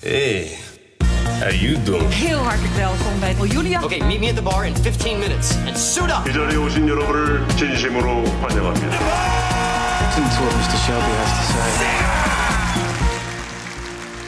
Hey, how you doing? Heel hartelijk welkom bij Julia. Okay, meet me at the bar in 15 minutes and suit up. 이 자리에 오신 여러분을 진심으로 환영합니다. Listen to what Mr. Shelby has to say.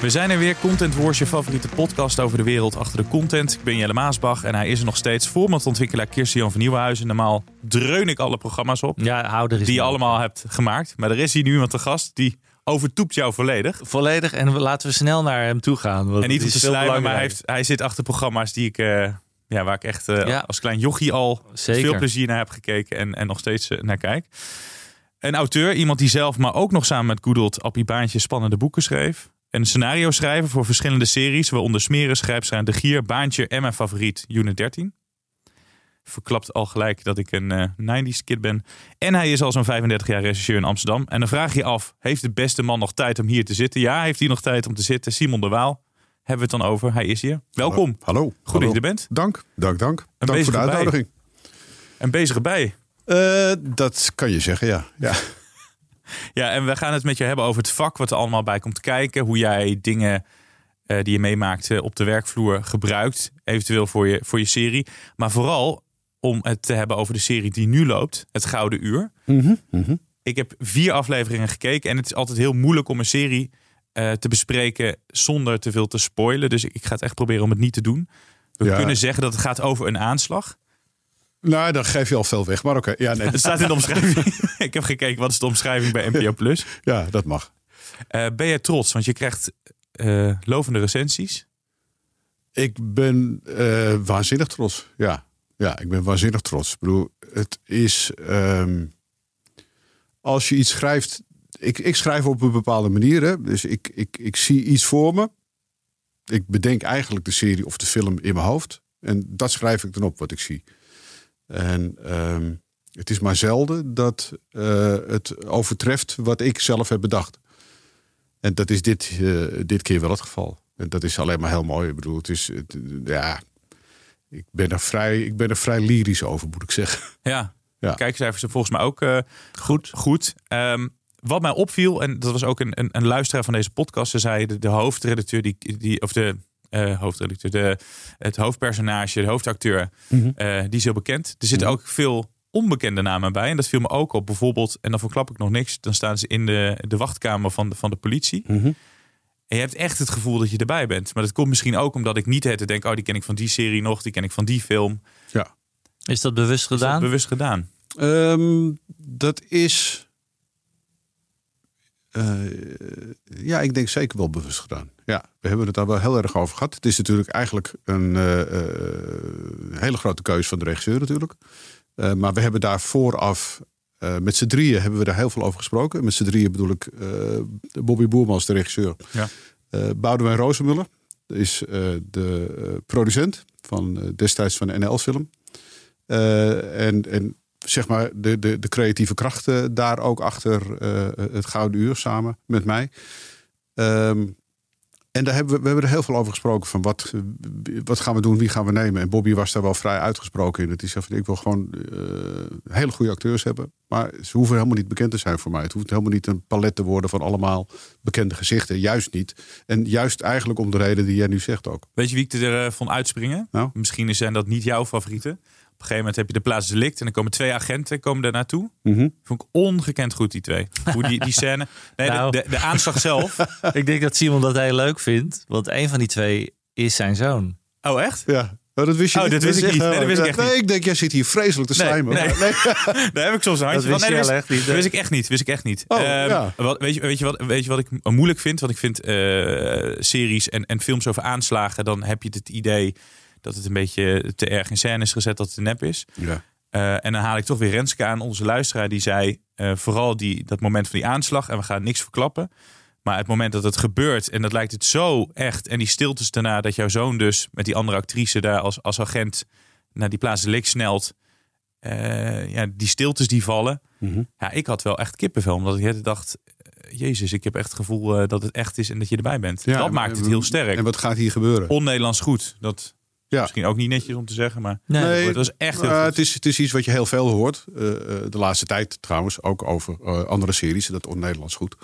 We zijn er weer, Content Wars, je favoriete podcast over de wereld achter de content. Ik ben Jelle Maasbach en hij is er nog steeds ontwikkelaar Kirsten-Jan van Nieuwenhuizen. Normaal dreun ik alle programma's op Ja, hou er eens die je mee. allemaal hebt gemaakt. Maar er is hier nu iemand te gast die overtoept jou volledig. Volledig en laten we snel naar hem toe gaan. want En niet om te slijmen, maar hij, heeft, hij zit achter programma's die ik, eh, ja, waar ik echt eh, Ja. als klein jochie al Zeker. veel plezier naar heb gekeken en, en nog steeds eh, naar kijk. Een auteur, iemand die zelf, maar ook nog samen met Goedelt Appie Baantje spannende boeken schreef. Een scenario schrijver voor verschillende series, waaronder Smeren, Schrijfschijn, De Gier, Baantje en mijn favoriet Unit 13. Verklapt al gelijk dat ik een eh 90s kid ben. En hij is al zo'n 35 jaar regisseur in Amsterdam. En dan vraag je je af, heeft de beste man nog tijd om hier te zitten? Ja, heeft hij nog tijd om te zitten? Simon de Waal, hebben we het dan over. Hij is hier. Welkom. Hallo. Goed dat je er bent. Dank, dank, dank. dank voor de bij. uitnodiging. En bezig erbij. Eh, dat kan je zeggen, ja. ja. Ja, en we gaan het met je hebben over het vak wat er allemaal bij komt kijken. Hoe jij dingen eh, die je meemaakt op de werkvloer gebruikt. Eventueel voor je, voor je serie. Maar vooral om het te hebben over de serie die nu loopt. Het Gouden Uur. Ik heb vier afleveringen gekeken. En het is altijd heel moeilijk om een serie eh, te bespreken zonder te veel te spoilen. Dus ik, ik ga het echt proberen om het niet te doen. We Ja. kunnen zeggen dat het gaat over een aanslag. Nou, dan geef je al veel weg. Maar oké, ja, nee, Het staat in de omschrijving. ik heb gekeken wat is de omschrijving bij NPO Plus. ja, dat mag. Eh, ben je trots? Want je krijgt eh, lovende recensies. Ik ben waanzinnig trots. Ja. Ja, ik ben waanzinnig trots. Ik bedoel, het is... ehm, als je iets schrijft... Ik, ik schrijf op een bepaalde manier. Hè? Dus ik, ik, ik zie iets voor me. Ik bedenk eigenlijk de serie of de film in mijn hoofd. En dat schrijf ik dan op wat ik zie. En ehm, het is maar zelden dat eh, het overtreft wat ik zelf heb bedacht. En dat is dit, eh, dit keer wel het geval. En dat is alleen maar heel mooi. Ik bedoel, het is, ja, ik ben, er vrij, ik ben er vrij lyrisch over, moet ik zeggen. Ja. Ja. Kijkcijfers zijn volgens mij ook eh, goed. goed. Ehm, wat mij opviel, en dat was ook een, een, een luisteraar van deze podcast. Ze zei de, de hoofdredacteur, die, die, of de eh, hoofdredacteur, de, het hoofdpersonage, de hoofdacteur, eh, die is heel bekend. Er zitten ook veel onbekende namen bij. En dat viel me ook op. Bijvoorbeeld, en dan verklap ik nog niks, dan staan ze in de, de wachtkamer van de, van de politie. En je hebt echt het gevoel dat je erbij bent. Maar dat komt misschien ook omdat ik niet het denk, oh, die ken ik van die serie nog, die ken ik van die film. Ja. Is dat bewust Is dat gedaan? bewust gedaan. Ehm, dat is. eh, ja, ik denk zeker wel bewust gedaan. Ja, we hebben het daar wel heel erg over gehad. Het is natuurlijk eigenlijk een eh, eh, hele grote keuze van de regisseur natuurlijk. Eh, maar we hebben daar vooraf, eh, met z'n drieën hebben we daar heel veel over gesproken. Met z'n drieën bedoel ik eh, Bobby Boermans, de regisseur. Ja. Eh Boudewijn Rozenmuller is de producent van destijds van de NL-film. En, en zeg maar de, de, de creatieve krachten daar ook achter het Gouden Uur samen met mij. Ehm, en daar hebben we, we hebben er heel veel over gesproken van wat, wat gaan we doen, wie gaan we nemen. En Bobby was daar wel vrij uitgesproken in. Het is van ik wil gewoon eh, hele goede acteurs hebben. Maar ze hoeven helemaal niet bekend te zijn voor mij. Het hoeft helemaal niet een palet te worden van allemaal bekende gezichten. Juist niet. En juist eigenlijk om de reden die jij nu zegt ook. Weet je wie ik er eh, van uitspringen? Nou? Misschien zijn dat niet jouw favorieten. Op een gegeven moment heb je de plaats delict en dan komen twee agenten komen daar naartoe. Mhm. Vond ik ongekend goed, die twee. Hoe die, die scène. Nee, de- Nou. de, de, aanslag zelf. Ik denk dat Simon dat heel leuk vindt. Want een van die twee is zijn zoon. Oh, echt? Ja. Oh, dat wist je Oh, niet? dat wist is ik echt niet. Nee, heel dat wist ik echt Nee, ik denk, jij zit hier vreselijk te Nee, slijmen. nee. Maar Daar heb ik soms een handje Dat van. Nee, je dat, wist, echt niet, dat wist ik echt niet. Wist ik echt niet. Oh, Ehm, ja. wat, weet, je, weet, je wat, weet je wat ik moeilijk vind? Want ik vind eh, series en, en films over aanslagen... dan heb je het idee dat het een beetje te erg in scène is gezet... dat het een nep is. Ja. Eh, en dan haal ik toch weer Renske aan, onze luisteraar, die zei: eh, vooral die, dat moment van die aanslag, en we gaan niks verklappen. Maar het moment dat het gebeurt en dat lijkt het zo echt. En die stiltes daarna dat jouw zoon dus met die andere actrice daar als, als agent naar die plaats lik snelt. Eh, ja, die stiltes die vallen. Mhm. Ja, ik had wel echt kippenvel. Omdat ik dacht, jezus, ik heb echt het gevoel dat het echt is en dat je erbij bent. Ja, dat maakt het heel sterk. En wat gaat hier gebeuren? On-Nederlands goed. Dat Ja. misschien ook niet netjes om te zeggen, maar Nee. het was echt heel het, is, het is iets wat je heel veel hoort. eh, eh, de laatste tijd trouwens. Ook over eh, andere series. Dat on-Nederlands goed.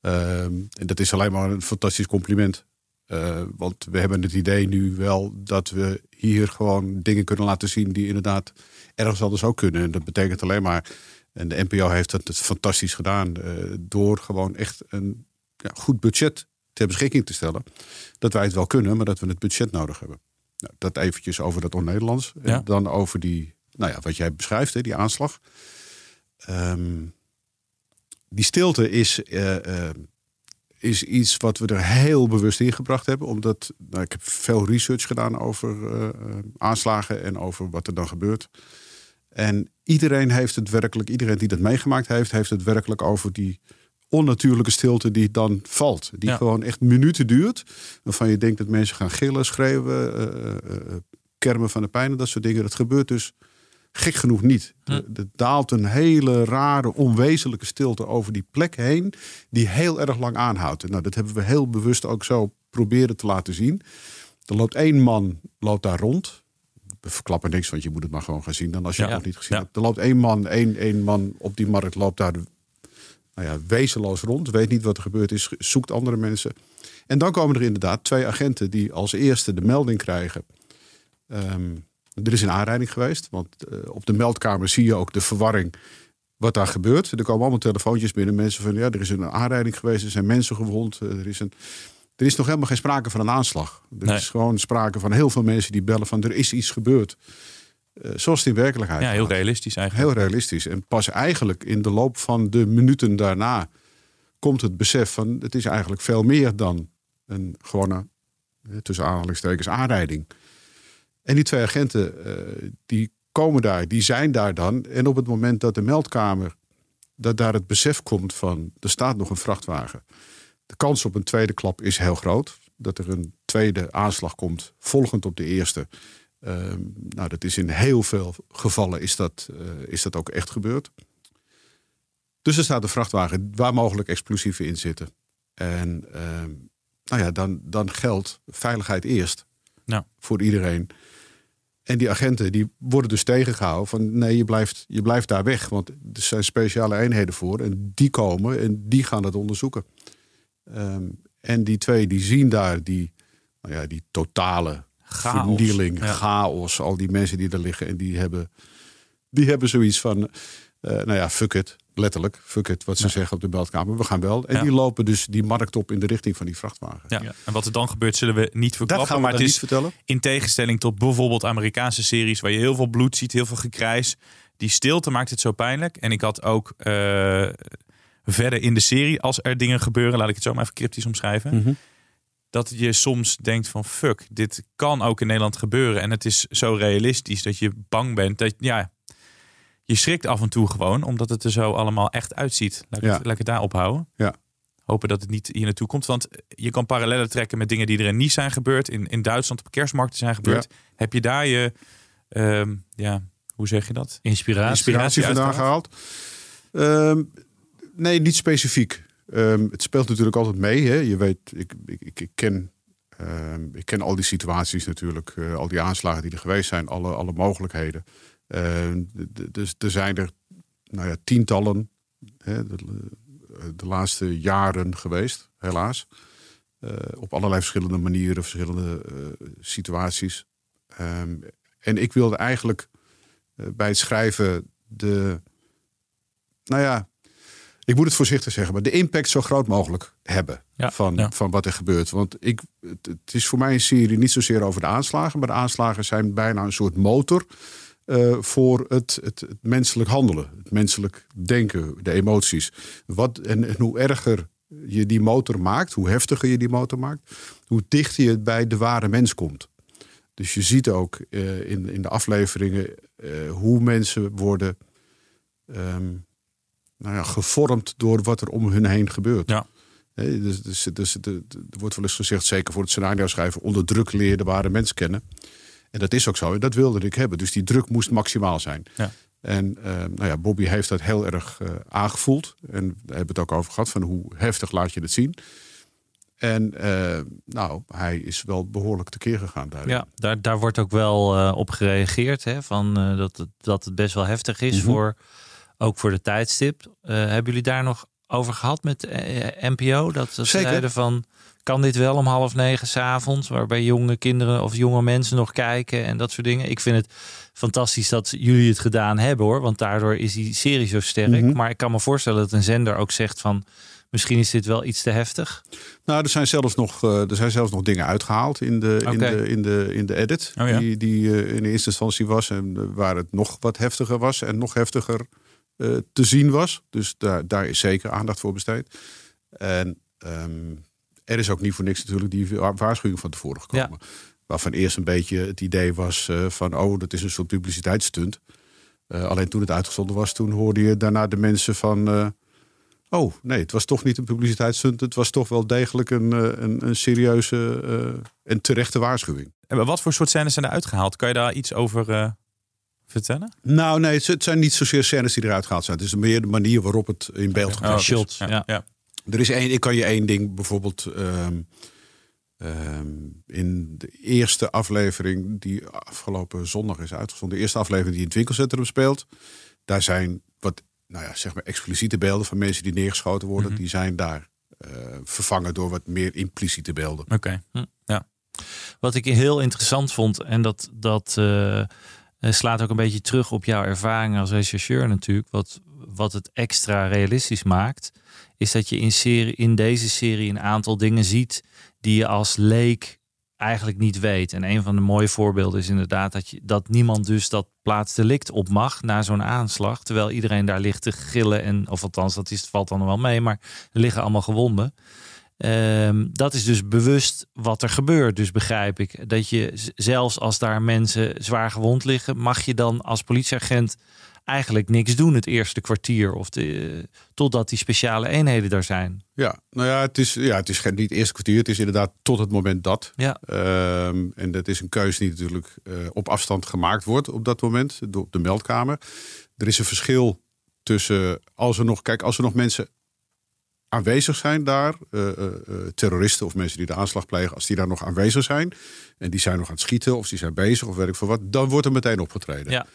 Ehm, en dat is alleen maar een fantastisch compliment. Eh, want we hebben het idee nu wel dat we hier gewoon dingen kunnen laten zien die inderdaad ergens anders ook kunnen. En dat betekent alleen maar. En de NPO heeft dat het fantastisch gedaan. eh, door gewoon echt een ja, goed budget ter beschikking te stellen. Dat wij het wel kunnen, maar dat we het budget nodig hebben. Nou, dat eventjes over dat on-Nederlands. Ja. En dan over die, nou ja, wat jij beschrijft, hè, die aanslag. Ehm, die stilte is, eh, eh, is iets wat we er heel bewust in gebracht hebben. Omdat nou, ik heb veel research gedaan over eh, aanslagen en over wat er dan gebeurt. En iedereen heeft het werkelijk, iedereen die dat meegemaakt heeft, heeft het werkelijk over die onnatuurlijke stilte die dan valt. Die Ja. gewoon echt minuten duurt. Waarvan je denkt dat mensen gaan gillen, schreeuwen, eh, eh, eh, kermen van de pijn en dat soort dingen. Dat gebeurt dus gek genoeg niet. Er- daalt een hele rare, onwezenlijke stilte over die plek heen, die heel erg lang aanhoudt. Nou, dat hebben we heel bewust ook zo proberen te laten zien. Er loopt één man loopt daar rond. We verklappen niks, want je moet het maar gewoon gaan zien dan als je Ja. het nog niet gezien Ja. hebt. Er loopt één man, één, één man op die markt loopt daar nou ja, wezenloos rond. Weet niet wat er gebeurd is, zoekt andere mensen. En dan komen er inderdaad twee agenten die als eerste de melding krijgen. Ehm, er is een aanrijding geweest, want eh, op de meldkamer zie je ook de verwarring wat daar gebeurt. Er komen allemaal telefoontjes binnen. Mensen van ja, er is een aanrijding geweest, er zijn mensen gewond. eh, Er is, een, er is nog helemaal geen sprake van een aanslag. Er Nee. is gewoon sprake van heel veel mensen die bellen van er is iets gebeurd. Eh, zoals het in werkelijkheid ja, heel gaat. realistisch eigenlijk. Heel realistisch. En pas eigenlijk in de loop van de minuten daarna komt het besef van het is eigenlijk veel meer dan een gewone, eh, tussen aanhalingstekens, aanrijding. En die twee agenten, eh, die komen daar, die zijn daar dan. En op het moment dat de meldkamer, dat daar het besef komt van er staat nog een vrachtwagen. De kans op een tweede klap is heel groot. Dat er een tweede aanslag komt, volgend op de eerste. Ehm, nou, dat is in heel veel gevallen is dat, eh, is dat ook echt gebeurd. Dus er staat een vrachtwagen waar mogelijk explosieven in zitten. En ehm, nou ja, dan, dan geldt veiligheid eerst Nou. voor iedereen. En die agenten die worden dus tegengehouden van nee, je blijft, je blijft daar weg. Want er zijn speciale eenheden voor en die komen en die gaan het onderzoeken. Ehm, en die twee die zien daar die, nou ja, die totale Chaos. vernieling, Ja. chaos. Al die mensen die er liggen en die hebben, die hebben zoiets van, eh, nou ja, fuck it. Letterlijk, fuck it, wat ze zeggen op de meldkamer. We gaan wel. En Ja. die lopen dus die markt op in de richting van die vrachtwagen. Ja. En wat er dan gebeurt, zullen we niet Dat verklappen. gaan we maar het is vertellen. in tegenstelling tot bijvoorbeeld Amerikaanse series waar je heel veel bloed ziet, heel veel gekrijs. Die stilte maakt het zo pijnlijk. En ik had ook eh, verder in de serie, als er dingen gebeuren, laat ik het zo maar even cryptisch omschrijven. Mhm. Dat je soms denkt van fuck, dit kan ook in Nederland gebeuren. En het is zo realistisch dat je bang bent. Dat, ja, je schrikt af en toe gewoon, omdat het er zo allemaal echt uitziet. Laat ik, Ja. het, laat ik het daar ophouden. Ja. Hopen dat het niet hier naartoe komt. Want je kan parallellen trekken met dingen die er in Nice zijn gebeurd. In, in Duitsland op kerstmarkten zijn gebeurd. Heb je daar je, ehm, ja, hoe zeg je dat? Inspiratie. inspiratie vandaan gehaald? Ehm, nee, niet specifiek. Ehm, het speelt natuurlijk altijd mee. Hè. Je weet, ik, ik, ik, ken, ehm, ik ken al die situaties natuurlijk. eh, al die aanslagen die er geweest zijn. Alle, alle mogelijkheden. Ehm, dus er zijn er nou ja, tientallen hè, de, de laatste jaren geweest, helaas. Eh, op allerlei verschillende manieren, verschillende eh, situaties. En ik wilde eigenlijk eh, bij het schrijven de. Nou ja, ik moet het voorzichtig zeggen, maar de impact zo groot mogelijk hebben Ja, van, ja. van wat er gebeurt. Want ik, het, het is voor mij een serie niet zozeer over de aanslagen, maar de aanslagen zijn bijna een soort motor eh, voor het, het, het menselijk handelen, het menselijk denken, de emoties. Wat, en, en hoe erger je die motor maakt, hoe heftiger je die motor maakt, hoe dichter je bij de ware mens komt. Dus je ziet ook eh, in, in de afleveringen eh, hoe mensen worden ehm, nou ja, gevormd door wat er om hun heen gebeurt. Ja. Dus, dus, dus, er wordt wel eens gezegd, zeker voor het scenario schrijven, onder druk leer je de ware mens kennen. En dat is ook zo. En dat wilde ik hebben. Dus die druk moest maximaal zijn. Ja. En eh, nou ja, Bobby heeft dat heel erg eh, aangevoeld. En we hebben het ook over gehad van hoe heftig laat je het zien. En eh, nou, hij is wel behoorlijk tekeer gegaan daarin. Ja, daar, daar wordt ook wel op gereageerd. Hè, van, dat, het, dat het best wel heftig is, Mhm. voor, ook voor de tijdstip. Eh, hebben jullie daar nog over gehad met eh, NPO? Dat ze zeiden van, kan dit wel om half negen s'avonds? Waarbij jonge kinderen of jonge mensen nog kijken en dat soort dingen. Ik vind het fantastisch dat jullie het gedaan hebben hoor. Want daardoor is die serie zo sterk. Mhm. Maar ik kan me voorstellen dat een zender ook zegt van... Misschien is dit wel iets te heftig. Nou, er zijn zelfs nog, eh, er zijn zelfs nog dingen uitgehaald in de, in de, in de, in de edit. Oh ja. Die, die eh, in eerste instantie was. En eh, waar het nog wat heftiger was. En nog heftiger eh, te zien was. Dus daar, daar is zeker aandacht voor besteed. En ehm, er is ook niet voor niks natuurlijk die wa- waarschuwing van tevoren gekomen. Waarvan eerst een beetje het idee was eh, van... oh, dat is een soort publiciteitsstunt. Eh, alleen toen het uitgezonden was, toen hoorde je daarna de mensen van... eh, Oh, nee, het was toch niet een publiciteitsstunt. Het was toch wel degelijk een, eh, een, een serieuze eh, en terechte waarschuwing. En wat voor soort scènes zijn er uitgehaald? Kan je daar iets over eh, vertellen? Nou, nee, het, het zijn niet zozeer scènes die eruit gehaald zijn. Het is meer de manier waarop het in beeld gebracht is. shots, ja. ja. Er is één, ik kan je één ding bijvoorbeeld. ehm, ehm, in de eerste aflevering die afgelopen zondag is uitgezonden. De eerste aflevering die in het winkelcentrum speelt. Daar zijn wat nou ja, zeg maar expliciete beelden van mensen die neergeschoten worden. Die zijn daar eh, vervangen door wat meer impliciete beelden. Oké. Wat ik heel interessant vond, en dat, dat eh, slaat ook een beetje terug op jouw ervaring als rechercheur natuurlijk. Wat, wat het extra realistisch maakt, is dat je in, serie, in deze serie een aantal dingen ziet die je als leek eigenlijk niet weet. En een van de mooie voorbeelden is inderdaad dat, je, dat niemand dus dat plaatsdelict op mag na zo'n aanslag. Terwijl iedereen daar ligt te gillen. En, of althans, dat is, valt dan wel mee, maar er liggen allemaal gewonden. Ehm, dat is dus bewust wat er gebeurt. Dus begrijp ik dat je zelfs als daar mensen zwaar gewond liggen, mag je dan als politieagent eigenlijk niks doen het eerste kwartier of de, totdat die speciale eenheden daar zijn. Ja, nou ja, het is, ja, het is geen, niet het eerste kwartier. Het is inderdaad tot het moment dat. Ja. Ehm, en dat is een keuze die natuurlijk eh, op afstand gemaakt wordt op dat moment. Door de meldkamer. Er is een verschil tussen als er nog, kijk, als er nog mensen aanwezig zijn daar, eh, eh, eh, terroristen of mensen die de aanslag plegen, als die daar nog aanwezig zijn en die zijn nog aan het schieten of die zijn bezig of weet ik veel wat, dan wordt er meteen opgetreden. Ja.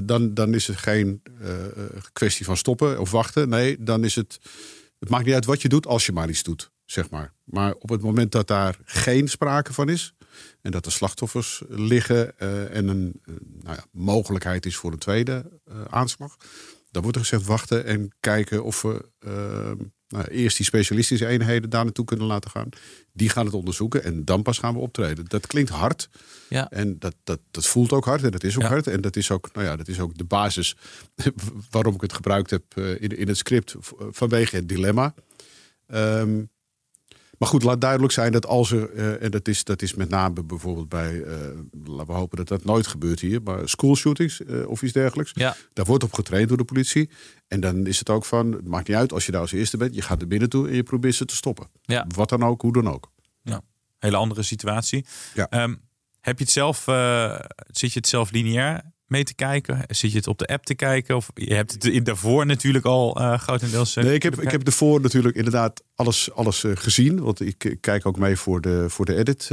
Dan, dan is het geen kwestie van stoppen of wachten. Nee, dan is het. Het maakt niet uit wat je doet als je maar iets doet, zeg maar. Maar op het moment dat daar geen sprake van is. en dat er slachtoffers liggen. en een nou ja, mogelijkheid is voor een tweede aanslag. dan wordt er gezegd wachten en kijken of we. Nou, eerst die specialistische eenheden daar naartoe kunnen laten gaan. Die gaan het onderzoeken en dan pas gaan we optreden. Dat klinkt hard. Ja. En dat, dat, dat voelt ook hard en dat is ook Ja. hard. En dat is ook, nou ja, dat is ook de basis waarom ik het gebruikt heb eh, in, in het script vanwege het dilemma. Ehm, maar goed, laat duidelijk zijn dat als er, eh, en dat is, dat is met name bijvoorbeeld bij, eh, laten we hopen dat dat nooit gebeurt hier, maar schoolshootings eh, of iets dergelijks. Ja. Daar wordt op getraind door de politie. En dan is het ook van, het maakt niet uit als je daar als eerste bent, je gaat er binnen toe en je probeert ze te stoppen. Ja. Wat dan ook, hoe dan ook. Hele andere situatie. Ja. Ehm, heb je het zelf, zit je het zelf lineair mee te kijken? Zit je het op de app te kijken? Of je hebt het in daarvoor natuurlijk al eh grotendeels. eh, Nee, ik heb, ik heb ervoor natuurlijk inderdaad alles, alles eh, gezien. Want ik, ik kijk ook mee voor de, voor de edit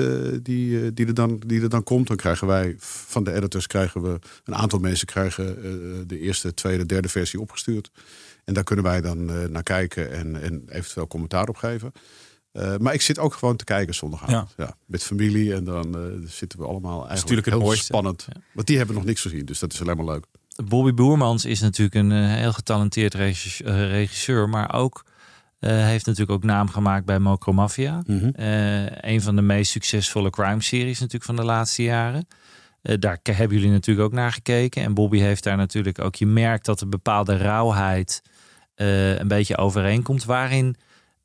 die, die, er dan, die er dan komt. Dan krijgen wij van de editors krijgen we een aantal mensen krijgen de eerste, tweede, derde versie opgestuurd. En daar kunnen wij dan naar kijken en, en eventueel commentaar op geven. Eh, maar ik zit ook gewoon te kijken zondagavond. Ja. met familie en dan eh, zitten we allemaal eigenlijk natuurlijk het heel mooiste. spannend. Want die hebben nog niks gezien, dus dat is alleen maar leuk. Bobby Boermans is natuurlijk een eh, heel getalenteerd regis- regisseur, maar ook heeft natuurlijk ook naam gemaakt bij Mocro Mafia. Eh, een van de meest succesvolle crime series natuurlijk van de laatste jaren. Daar hebben jullie natuurlijk ook naar gekeken. En Bobby heeft daar natuurlijk ook. Je merkt dat een bepaalde rauwheid een beetje overeenkomt. Waarin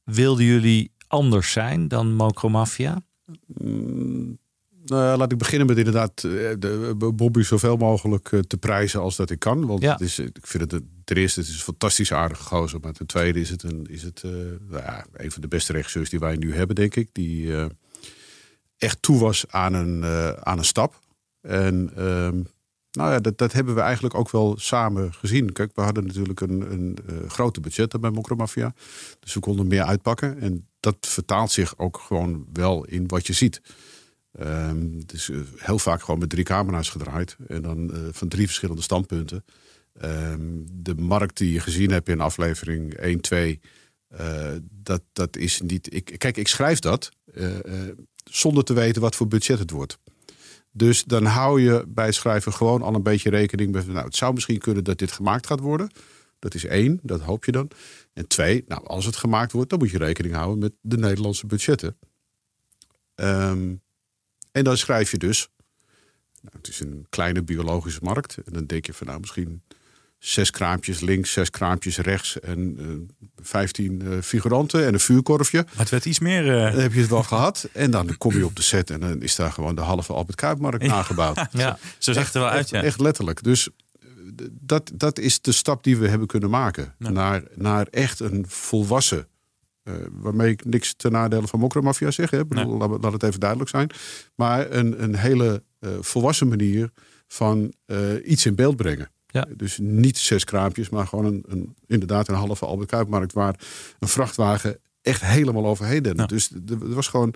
wilden jullie anders zijn dan Mocro Mafia? Mm, Nou, laat ik beginnen met inderdaad eh, de, Bobby zoveel mogelijk eh, te prijzen als dat ik kan. Want Ja. het is, ik vind het ten eerste het is een fantastisch aardige gozer. Maar ten tweede is het, een, is het eh, nou ja, een van de beste regisseurs die wij nu hebben, denk ik. Die eh, echt toe was aan een, eh, aan een stap. En ehm, nou ja, dat, dat hebben we eigenlijk ook wel samen gezien. Kijk, we hadden natuurlijk een, een eh, grote budget bij Mokromafia. Dus we konden meer uitpakken. En dat vertaalt zich ook gewoon wel in wat je ziet. Is eh, heel vaak gewoon met drie camera's gedraaid. En dan eh, van drie verschillende standpunten. Ehm, de markt die je gezien hebt in aflevering 1, 2. eh, dat, dat is niet. Ik, kijk, ik schrijf dat zonder te weten wat voor budget het wordt. Dus dan hou je bij het schrijven gewoon al een beetje rekening met. Nou, het zou misschien kunnen dat dit gemaakt gaat worden. Dat is één, dat hoop je dan. En twee, nou, als het gemaakt wordt, dan moet je rekening houden met de Nederlandse budgetten. Ehm, en dan schrijf je dus. Nou, het is een kleine biologische markt. En dan denk je van nou misschien zes kraampjes links, zes kraampjes rechts en eh, vijftien eh, figuranten en een vuurkorfje. Maar het werd iets meer... eh, Dan heb je het wel gehad. En dan kom je op de set en dan is daar gewoon de halve Albert Kuipmarkt nagebouwd. ja, zo zag het er wel uit, echt, ja. echt letterlijk. Dus dat, dat is de stap die we hebben kunnen maken. Naar, naar echt een volwassen. waarmee ik niks ten nadele van Mokromafia zeg. Hè. Bedoel, laat, laat het even duidelijk zijn. Maar een, een hele volwassen manier van iets in beeld brengen. Ja. Dus niet zes kraampjes, maar gewoon een, een, inderdaad een halve Albert Kuipmarkt... waar een vrachtwagen echt helemaal overheen dende. Ja. Dus er was gewoon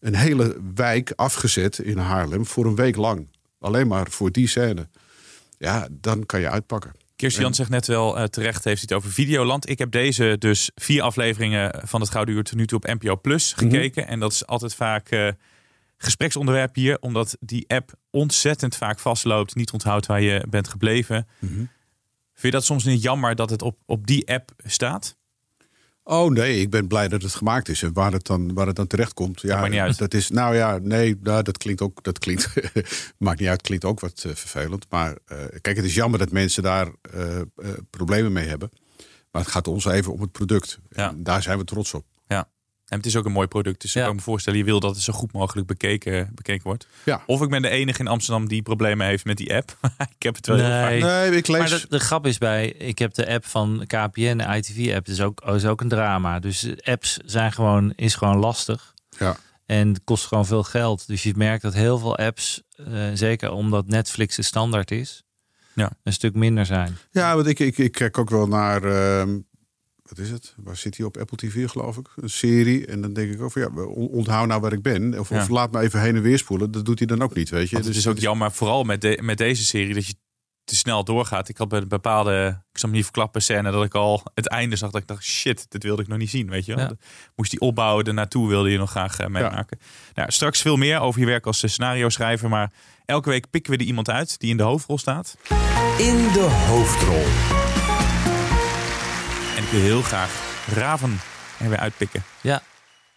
een hele wijk afgezet in Haarlem voor een week lang. Alleen maar voor die scène. Ja, dan kan je uitpakken. Kirsten Jan zegt net wel eh, terecht, heeft hij het over Videoland. Ik heb deze dus vier afleveringen van het Gouden Uur tot nu toe op NPO Plus gekeken. En dat is altijd vaak eh, gespreksonderwerp hier, omdat die app ontzettend vaak vastloopt, niet onthoudt waar je bent gebleven. Vind je dat soms niet jammer dat het op, op die app staat? Oh nee, ik ben blij dat het gemaakt is. En waar het dan, waar het dan terecht komt. Ja, maakt niet uit. Dat is, nou ja, nee, nou, dat klinkt ook. Dat klinkt, maakt niet uit, klinkt ook wat eh, vervelend. Maar eh, kijk, het is jammer dat mensen daar eh, problemen mee hebben. Maar het gaat ons even om het product. Ja. En daar zijn we trots op. Ja. En het is ook een mooi product. Dus ik kan me voorstellen, je wil dat het zo goed mogelijk bekeken, bekeken wordt. Ja. Of ik ben de enige in Amsterdam die problemen heeft met die app. ik heb het wel heel vaak. Nee. Nee, ik lees. Maar de, de grap is bij, ik heb de app van KPN, de ITV-app, is ook, is ook een drama. Dus apps zijn gewoon, is gewoon lastig. Ja. En het kost gewoon veel geld. Dus je merkt dat heel veel apps, eh, zeker omdat Netflix de standaard is, Ja. een stuk minder zijn. Ja, want ik, ik, ik kijk ook wel naar. ehm, wat is het? Waar zit hij op Apple TV, geloof ik? Een serie. En dan denk ik ook van ja, on- onthoud nou waar ik ben. Of, Ja. of laat me even heen en weer spoelen. Dat doet hij dan ook niet, weet je. Want het is ook jammer, vooral met, de, met deze serie, dat je te snel doorgaat. Ik had bij een bepaalde, ik zal me niet verklappen, scène dat ik al het einde zag. Dat ik dacht, shit, dit wilde ik nog niet zien, weet je. Ja. Moest die opbouwen, ernaartoe wilde je nog graag eh, meemaken. Nou, straks veel meer over je werk als eh, scenario schrijver. Maar elke week pikken we er iemand uit die in de hoofdrol staat. In de hoofdrol. Heel graag Raven er weer uitpikken. Ja,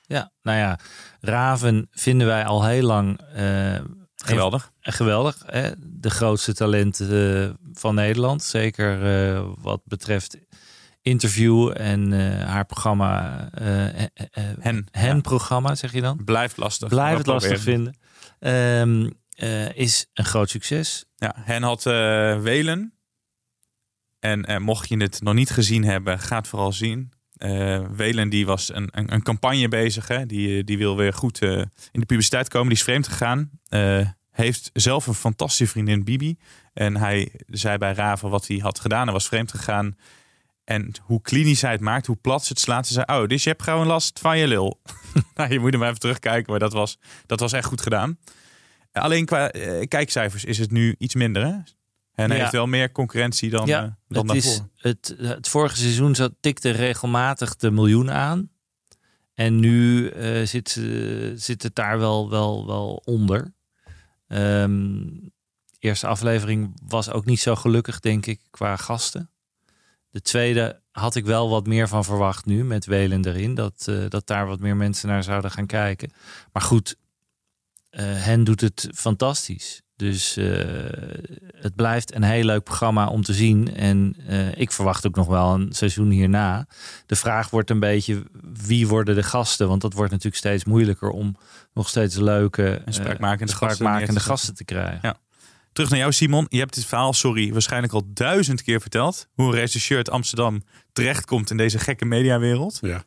ja. nou ja, Raven vinden wij al heel lang eh, Geweldig. geweldig. Hè? De grootste talent eh, van Nederland. Zeker eh, wat betreft interview en haar programma. eh, Hen. hen Ja. programma, zeg je dan? Blijft lastig. Blijf Maar het lastig vinden. Ehm, eh, is een groot succes. Ja, Hen had Welen. En eh, mocht je het nog niet gezien hebben, ga het vooral zien. Eh Welen die was een, een, een campagne bezig. Hè? Die, die wil weer goed eh, in de publiciteit komen. Die is vreemd gegaan. Eh, heeft zelf een fantastische vriendin Bibi. En hij zei bij Raven wat hij had gedaan. Hij was vreemd gegaan. En hoe klinisch hij het maakt, hoe plat ze het slaat. Ze zei, oh, dus je hebt gewoon last van je lul. nou, je moet hem even terugkijken, maar dat was, dat was echt goed gedaan. Alleen qua eh, kijkcijfers is het nu iets minder. Hè? En hij Ja. heeft wel meer concurrentie dan, ja, eh, dan het, is, het, het vorige seizoen zat, tikte regelmatig de miljoen aan. En nu eh, zit, zit het daar wel, wel, wel onder. Ehm, eerste aflevering was ook niet zo gelukkig, denk ik, qua gasten. De tweede had ik wel wat meer van verwacht nu, met Welen erin. Dat, eh, dat daar wat meer mensen naar zouden gaan kijken. Maar goed, hen doet het fantastisch. Dus eh, het blijft een heel leuk programma om te zien. En eh, ik verwacht ook nog wel een seizoen hierna. De vraag wordt een beetje wie worden de gasten? Want dat wordt natuurlijk steeds moeilijker om nog steeds leuke En spraakmakende eh, gasten spraakmakende gasten te krijgen. Ja. Terug naar jou, Simon. Je hebt dit verhaal, sorry, waarschijnlijk al duizend keer verteld. Hoe een regisseur uit Amsterdam terechtkomt in deze gekke mediawereld. Ja.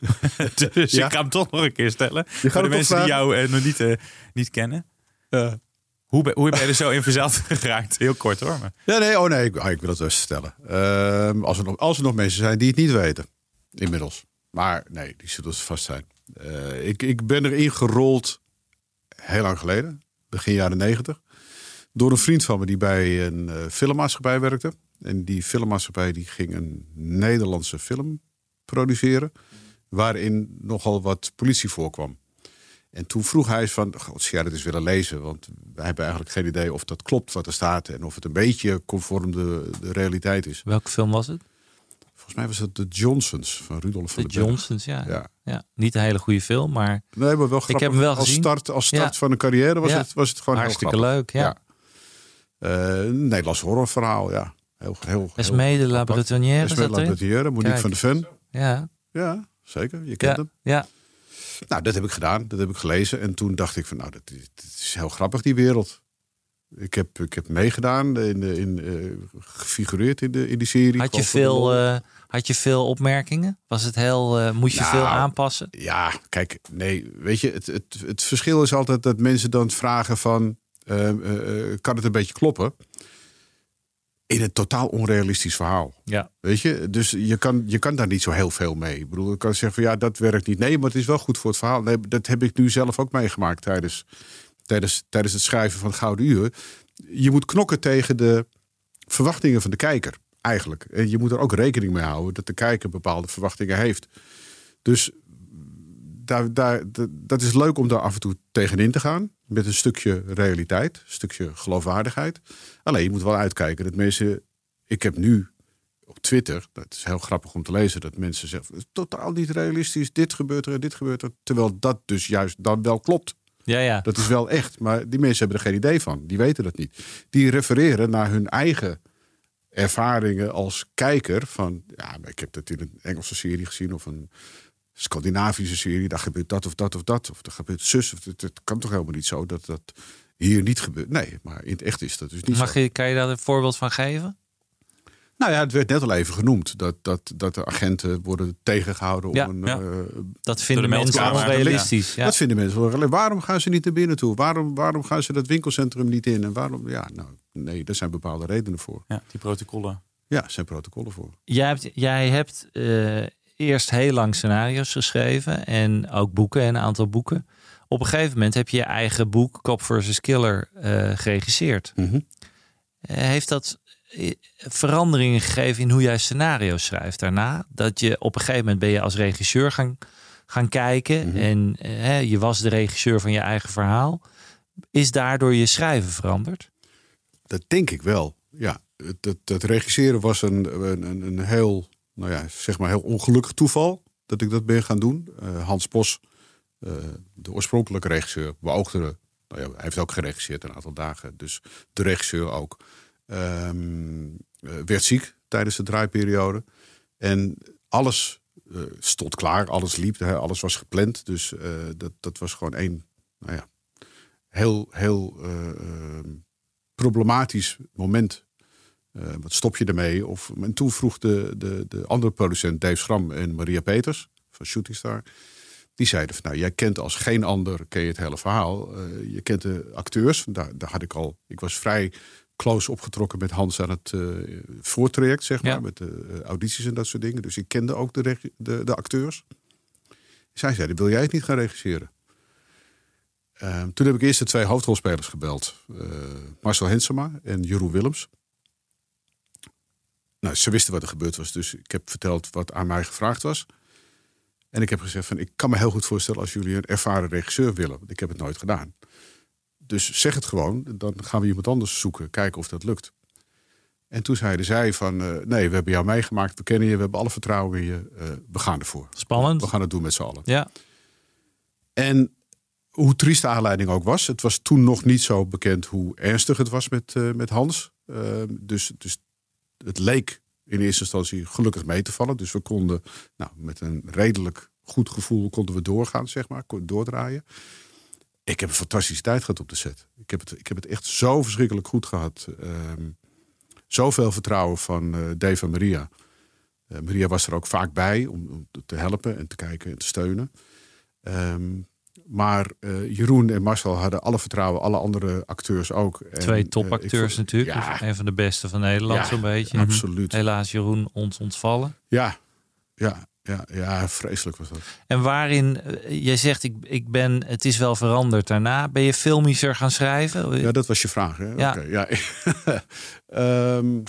dus Ja. ik ga hem toch nog een keer stellen. Voor de mensen die jou nog niet, eh, niet kennen. Hoe, ben, je er zo in verzeild geraakt? Heel kort hoor. Maar. Ja, nee, oh nee, ik, ah, wil het best vertellen. Ehm, als, er nog, als er nog mensen zijn die het niet weten, inmiddels. Maar nee, die zullen het vast zijn. Eh, ik, ik ben erin gerold heel lang geleden, begin jaren negentig. Door een vriend van me die bij een eh, filmmaatschappij werkte. En die filmmaatschappij die ging een Nederlandse film produceren. Waarin nogal wat politie voorkwam. En toen vroeg hij van, god, zou jij dat eens willen lezen? Want wij hebben eigenlijk geen idee of dat klopt wat er staat. En of het een beetje conform de, de realiteit is. Welke film was het? Volgens mij was het de Johnsons van Rudolf van De. Johnsons, ja. Ja. ja. Niet een hele goede film, maar Nee, maar wel grappig. heb hem wel als gezien. start, als start Ja. van een carrière was, Ja. het, was het gewoon hartstikke leuk. Ja. Eh, een Nederlands horrorverhaal, ja. Heel, heel, Esmee de La. Bretonnière Esmee zat de La? Bretonnière, Monique Kijk. van de Ven. Ja. Ja, zeker. Je kent Ja. hem. ja. Nou, dat heb ik gedaan. Dat heb ik gelezen. En toen dacht ik van, nou, dat is, dat is heel grappig, die wereld. Ik heb, ik heb meegedaan, in, in, eh, gefigureerd in, de, in die serie. Had je, veel, eh, had je veel opmerkingen? Was het heel, eh, moest je Nou, veel aanpassen? Ja, kijk, nee, weet je, het, het, het verschil is altijd dat mensen dan vragen van, kan het een beetje kloppen? In een totaal onrealistisch verhaal. Ja. Weet je, dus je kan, je kan daar niet zo heel veel mee. Ik bedoel, ik kan zeggen van ja, dat werkt niet. Nee, maar het is wel goed voor het verhaal. Nee, dat heb ik nu zelf ook meegemaakt tijdens, tijdens, tijdens het schrijven van Gouden Uur. Je moet knokken tegen de verwachtingen van de kijker, eigenlijk. En je moet er ook rekening mee houden dat de kijker bepaalde verwachtingen heeft. Dus daar, daar, dat- dat is leuk om daar af en toe tegenin te gaan. Met een stukje realiteit, een stukje geloofwaardigheid. Alleen je moet wel uitkijken dat mensen. Ik heb nu op Twitter, dat is heel grappig om te lezen, dat mensen zeggen: "Het is totaal niet realistisch, dit gebeurt er en dit gebeurt er. Terwijl dat dus juist dan wel klopt. Ja, ja. Dat is wel echt, maar die mensen hebben er geen idee van. Die weten dat niet. Die refereren naar hun eigen ervaringen als kijker. Van ja, ik heb dat in een Engelse serie gezien of een Scandinavische serie. Daar gebeurt dat of dat of dat. Of er gebeurt zus. Of het, het kan toch helemaal niet zo dat dat hier niet gebeurt. Nee, maar in het echt is dat dus niet Mag zo. je, kan je daar een voorbeeld van geven? Nou ja, het werd net al even genoemd. Dat, dat, dat de agenten worden tegengehouden om Ja, een... ja. eh, Dat vinden de mensen meldkamer. onrealistisch. Ja. Dat vinden mensen wel relevant. Waarom gaan ze niet naar binnen toe? Waarom, waarom gaan ze dat winkelcentrum niet in? En waarom? Ja, nou, nee, daar zijn bepaalde redenen voor. Ja, die protocollen. Ja, er zijn protocollen voor. Jij hebt, jij hebt eh, eerst heel lang scenario's geschreven en ook boeken, een aantal boeken. Op een gegeven moment heb je je eigen boek, Cop vs. Killer, eh, geregisseerd. Mhm. Eh, heeft dat eh, veranderingen gegeven in hoe jij scenario's schrijft daarna? Dat je op een gegeven moment ben je als regisseur gaan, gaan kijken Mhm. en hè, je was de regisseur van je eigen verhaal. Is daardoor je schrijven veranderd? Dat denk ik wel. Ja, het, het, het regisseren was een, een- een heel, nou ja, zeg maar heel ongelukkig toeval dat ik dat ben gaan doen. Eh, Hans Bos, eh, de oorspronkelijke regisseur, beoogde, nou ja, hij heeft ook geregisseerd een aantal dagen, dus de regisseur ook, ehm, eh, werd ziek tijdens de draaiperiode. En alles stond klaar, alles liep, hè, alles was gepland. Dus dat, dat was gewoon één, nou ja, heel, heel eh, ehm, problematisch moment. Eh, wat stop je ermee? Of, en toen vroeg de, de, de andere producent Dave Schram en Maria Peters van Shooting Star. Die zeiden van nou, jij kent als geen ander ken je het hele verhaal. Eh, je kent de acteurs. Daar, daar had ik al. Ik was vrij close opgetrokken met Hans aan het eh voortraject, zeg maar. Ja. Met de audities en dat soort dingen. Dus ik kende ook de, de, de acteurs. Zij zeiden, wil jij het niet gaan regisseren? Ehm, toen heb ik eerst de twee hoofdrolspelers gebeld. Marcel Hensema en Jeroen Willems. Nou, ze wisten wat er gebeurd was. Dus ik heb verteld wat aan mij gevraagd was. En ik heb gezegd van, ik kan me heel goed voorstellen als jullie een ervaren regisseur willen. Want ik heb het nooit gedaan. Dus zeg het gewoon, dan gaan we iemand anders zoeken. Kijken of dat lukt. En toen zeiden zij van, eh, nee, we hebben jou meegemaakt. We kennen je, we hebben alle vertrouwen in je. eh, we gaan ervoor. Spannend. We gaan het doen met z'n allen. Ja. En hoe triest de aanleiding ook was. Het was toen nog niet zo bekend hoe ernstig het was met, eh, met Hans. Dus, dus het leek in eerste instantie gelukkig mee te vallen. Dus we konden nou, met een redelijk goed gevoel konden we doorgaan, zeg maar, doordraaien. Ik heb een fantastische tijd gehad op de set. Ik heb het, ik heb het echt zo verschrikkelijk goed gehad. Um, zoveel vertrouwen van uh, Dave en Maria. Uh, Maria was er ook vaak bij om, te helpen en te kijken en te steunen. Um, maar uh, Jeroen en Marcel hadden alle vertrouwen, alle andere acteurs ook. Twee en, topacteurs uh, natuurlijk. Ja, een van de beste van Nederland, ja, zo'n beetje. Absoluut. Helaas Jeroen ons ontvallen. Ja, ja, ja, ja, vreselijk was dat. En waarin, uh, jij zegt, ik, ik ben, het is wel veranderd daarna. Ben je filmischer gaan schrijven? Ja, dat was je vraag. Hè? Ja. Okay, ja. um,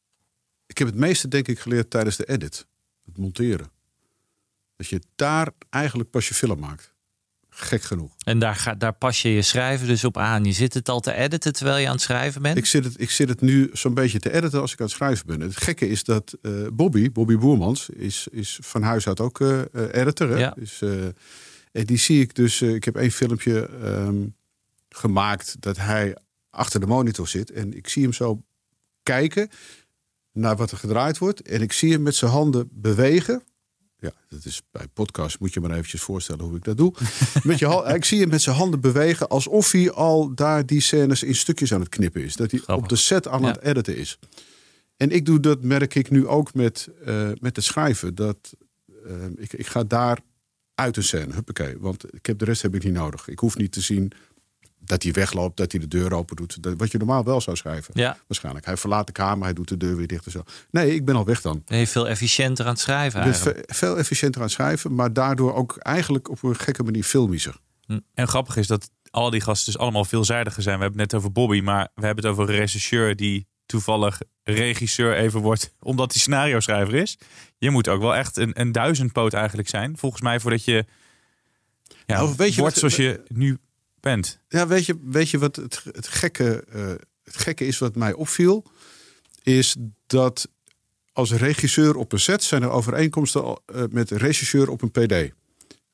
ik heb het meeste, denk ik, geleerd tijdens de edit. Het monteren. Dat je daar eigenlijk pas je film maakt. Gek genoeg. En daar, ga, daar pas je je schrijven dus op aan. Je zit het al te editen terwijl je aan het schrijven bent? Ik zit het, ik zit het nu zo'n beetje te editen als ik aan het schrijven ben. Het gekke is dat uh, Bobby, Bobby Boermans, is, is van huis uit ook uh, editor. Hè? Ja. Dus, uh, en die zie ik dus. ik heb één filmpje um, gemaakt dat hij achter de monitor zit. En ik zie hem zo kijken naar wat er gedraaid wordt. En ik zie hem met zijn handen bewegen. Ja, dat is bij podcast moet je maar eventjes voorstellen hoe ik dat doe. met je, ik zie hem met zijn handen bewegen alsof hij al daar die scènes in stukjes aan het knippen is. Dat hij Grappig. op de set aan Ja. het editen is. En ik doe dat, merk ik nu ook met, uh, met het schrijven. Dat, uh, ik, ik ga daar uit een scène, huppakee. Want ik heb, de rest heb ik niet nodig. Ik hoef niet te zien dat hij wegloopt, dat hij de deur open doet. Dat, wat je normaal wel zou schrijven. Ja. Waarschijnlijk. Hij verlaat de kamer, hij doet de deur weer dicht en zo. Nee, ik ben al weg dan. Ben je veel efficiënter aan het schrijven eigenlijk? ve- veel efficiënter aan het schrijven, maar daardoor ook eigenlijk op een gekke manier filmischer. En grappig is dat al die gasten dus allemaal veelzijdiger zijn. We hebben het net over Bobby, maar we hebben het over een regisseur die toevallig regisseur even wordt, omdat hij scenario schrijver is. Je moet ook wel echt een, een duizendpoot eigenlijk zijn, volgens mij, voordat je ja, Nou, weet je wordt wat- zoals je nu bent. Ja, weet je, weet je wat het, het, gekke, eh, het gekke is wat mij opviel? Is dat als regisseur op een set zijn er overeenkomsten eh, met regisseur op een PD.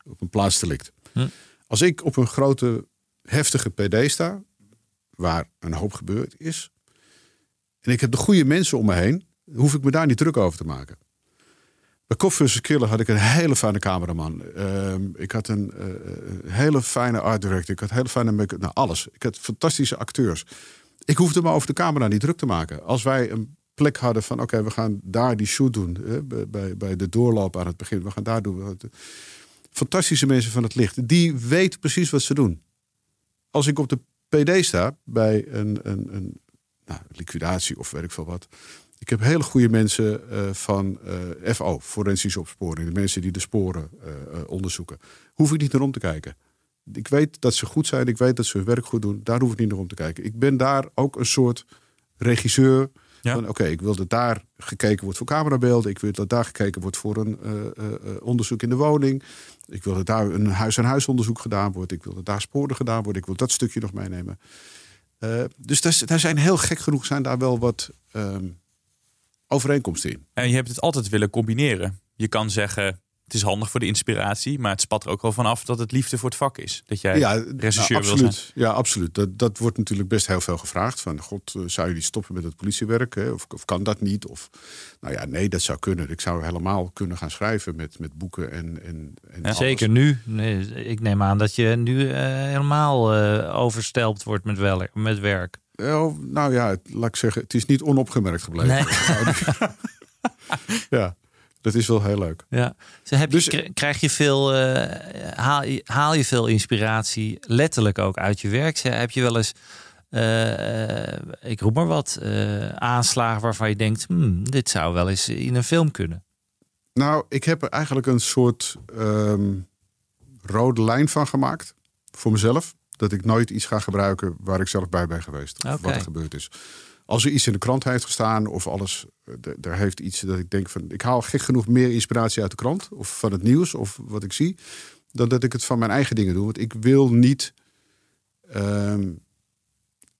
Op een plaatsdelict. Hm. Als ik op een grote, heftige PD sta, waar een hoop gebeurd is, en ik heb de goede mensen om me heen, hoef ik me daar niet druk over te maken. Bij vs. Killer had ik een hele fijne cameraman. Ehm, ik had een eh, een hele fijne art director. Ik had hele fijne make nou, alles. Ik had fantastische acteurs. Ik hoefde me over de camera niet druk te maken. Als wij een plek hadden van... oké, we gaan daar die shoot doen. Bij, bij de doorloop aan het begin. We gaan daar doen. Fantastische mensen van het licht. Die weten precies wat ze doen. Als ik op de PD sta bij een, een, een nou, liquidatie of weet ik veel wat... Ik heb hele goede mensen eh, van eh, FO, forensische opsporing. De mensen die de sporen eh, onderzoeken. Hoef ik niet naar om te kijken. Ik weet dat ze goed zijn. Ik weet dat ze hun werk goed doen. Daar hoef ik niet naar om te kijken. Ik ben daar ook een soort regisseur. Ja. Oké, ik wil dat daar gekeken wordt voor camerabeelden. Ik wil dat daar gekeken wordt voor een onderzoek in de woning. Ik wil dat daar een huis-aan-huis onderzoek gedaan wordt. Ik wil dat daar sporen gedaan worden. Ik wil dat stukje nog meenemen. Dus daar, daar zijn heel gek genoeg zijn daar wel wat ehm, overeenkomsten in. En je hebt het altijd willen combineren. Je kan zeggen, het is handig voor de inspiratie, maar het spat er ook wel vanaf dat het liefde voor het vak is. Dat jij regisseur nou, wil zijn. absoluut. Ja, absoluut. Dat, dat wordt natuurlijk best heel veel gevraagd. Van, god, eh, zou je niet stoppen met het politiewerk? Hè? Of, of kan dat niet? Of, nou ja, nee, dat zou kunnen. Ik zou helemaal kunnen gaan schrijven met, met boeken en, en, en alles. Zeker nu. Nee, ik neem aan dat je nu eh, helemaal eh, overstelpt wordt met, wel, met werk. Oh, nou ja, laat ik zeggen, het is niet onopgemerkt gebleven. Nee. ja, dat is wel heel leuk. Ja. Dus heb Dus- je, kri- krijg je veel, eh, haal, je, haal je veel inspiratie letterlijk ook uit je werk? Heb je wel eens, eh, ik roep maar wat, eh, aanslagen waarvan je denkt, hmm, dit zou wel eens in een film kunnen? Nou, ik heb er eigenlijk een soort ehm, rode lijn van gemaakt. Voor mezelf. Dat ik nooit iets ga gebruiken waar ik zelf bij ben geweest. Of wat er gebeurd is. Als er iets in de krant heeft gestaan of alles. eh, Daar heeft iets dat ik denk van. Ik haal gek genoeg meer inspiratie uit de krant. Of van het nieuws of wat ik zie. Dan dat ik het van mijn eigen dingen doe. Want ik wil niet. ehm,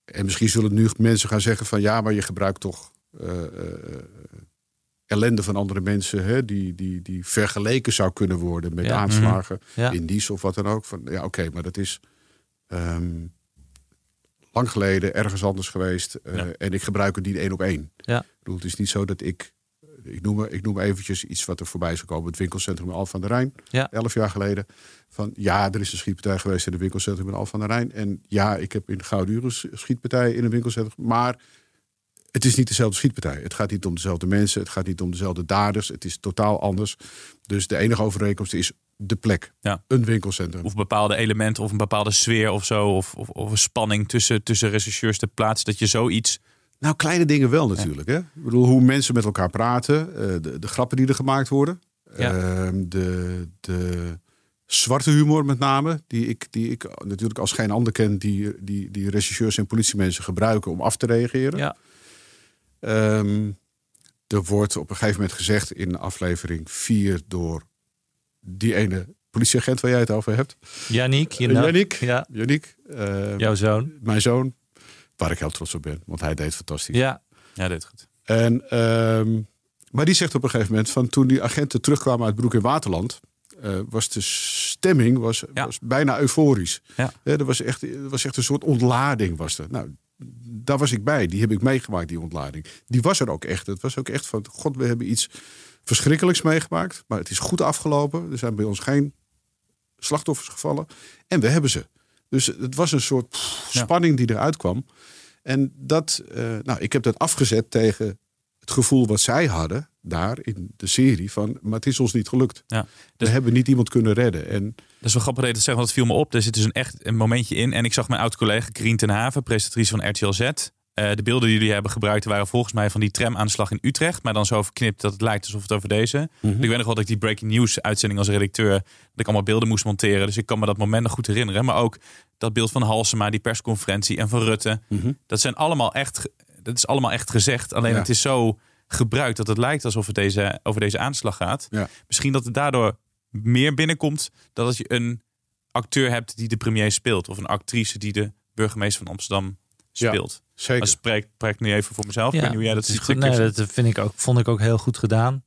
en misschien zullen nu mensen gaan zeggen van ja, maar je gebruikt toch. eh, eh, ellende van andere mensen, hè, die, die, die vergeleken zou kunnen worden met Ja. aanslagen Ja. in Nice of wat dan ook. Van, ja, oké, maar dat is ehm, lang geleden ergens anders geweest. eh, Ja. En ik gebruik het niet één op één. Ja. Ik bedoel, het is niet zo dat ik... Ik noem, ik noem eventjes iets wat er voorbij zou komen. Het winkelcentrum in Alphen aan de Rijn. Ja. Elf jaar geleden. Van ja, er is een schietpartij geweest in het winkelcentrum in Alphen aan de Rijn. En ja, ik heb in Gouden Uren een schietpartij in een winkelcentrum. Maar het is niet dezelfde schietpartij. Het gaat niet om dezelfde mensen. Het gaat niet om dezelfde daders. Het is totaal anders. Dus de enige overeenkomst is de plek. Ja. Een winkelcentrum. Of bepaalde elementen of een bepaalde sfeer of zo. Of, of, of een spanning tussen, tussen rechercheurs te plaatsen. Dat je zoiets... Nou, kleine dingen wel natuurlijk. Hè? Ik bedoel, hoe mensen met elkaar praten. eh, de, de grappen die er gemaakt worden. Ja. ehm, de, de zwarte humor met name. Die ik, die ik natuurlijk als geen ander ken. Die, die, die regisseurs en politiemensen gebruiken om af te reageren. Ja. Ehm, er wordt op een gegeven moment gezegd in aflevering 4 door die ene politieagent waar jij het over hebt. Yannick, know- Yannick. Ja, Yannick, eh, jouw zoon. mijn zoon. Waar ik heel trots op ben, want hij deed fantastisch. Ja, Ja, dit goed. En, ehm, maar die zegt op een gegeven moment van toen die agenten terugkwamen uit Broek in Waterland, eh, was de stemming was, Ja. was bijna euforisch. Ja. Er, was echt, er was echt een soort ontlading was er. Nou, daar was ik bij. Die heb ik meegemaakt, die ontlading. Die was er ook echt. Het was ook echt van, god, we hebben iets verschrikkelijks meegemaakt. Maar het is goed afgelopen. Er zijn bij ons geen slachtoffers gevallen. En we hebben ze. Dus het was een soort pff, Ja. spanning die eruit kwam. En dat, eh, nou, ik heb dat afgezet tegen het gevoel wat zij hadden daar in de serie van, maar het is ons niet gelukt. Ja. We hebben niet iemand kunnen redden. En is wel grappig dat zegt, want het viel me op. Er zit dus een echt een momentje in. En ik zag mijn oud-collega Krien ten Haven, presentatrice van RTL Z. Eh, de beelden die jullie hebben gebruikt waren volgens mij van die tramaanslag in Utrecht. Maar dan zo verknipt dat het lijkt alsof het over deze. Mhm. Ik weet nog wel dat ik die breaking news uitzending als redacteur... dat ik allemaal beelden moest monteren. Dus ik kan me dat moment nog goed herinneren. Maar ook dat beeld van Halsema, die persconferentie en van Rutte. Dat zijn allemaal echt, dat is allemaal echt gezegd. Alleen Ja. het is zo gebruikt dat het lijkt alsof het deze, over deze aanslag gaat. Ja. Misschien dat het daardoor meer binnenkomt dan dat je een acteur hebt die de premier speelt. Of een actrice die de burgemeester van Amsterdam Ja, speelt. zeker. Maar spreek, spreek nu even voor mezelf. Ik ja. weet niet hoe jij dat is ziet. Nee, dat vind ik ook, vond ik ook heel goed gedaan.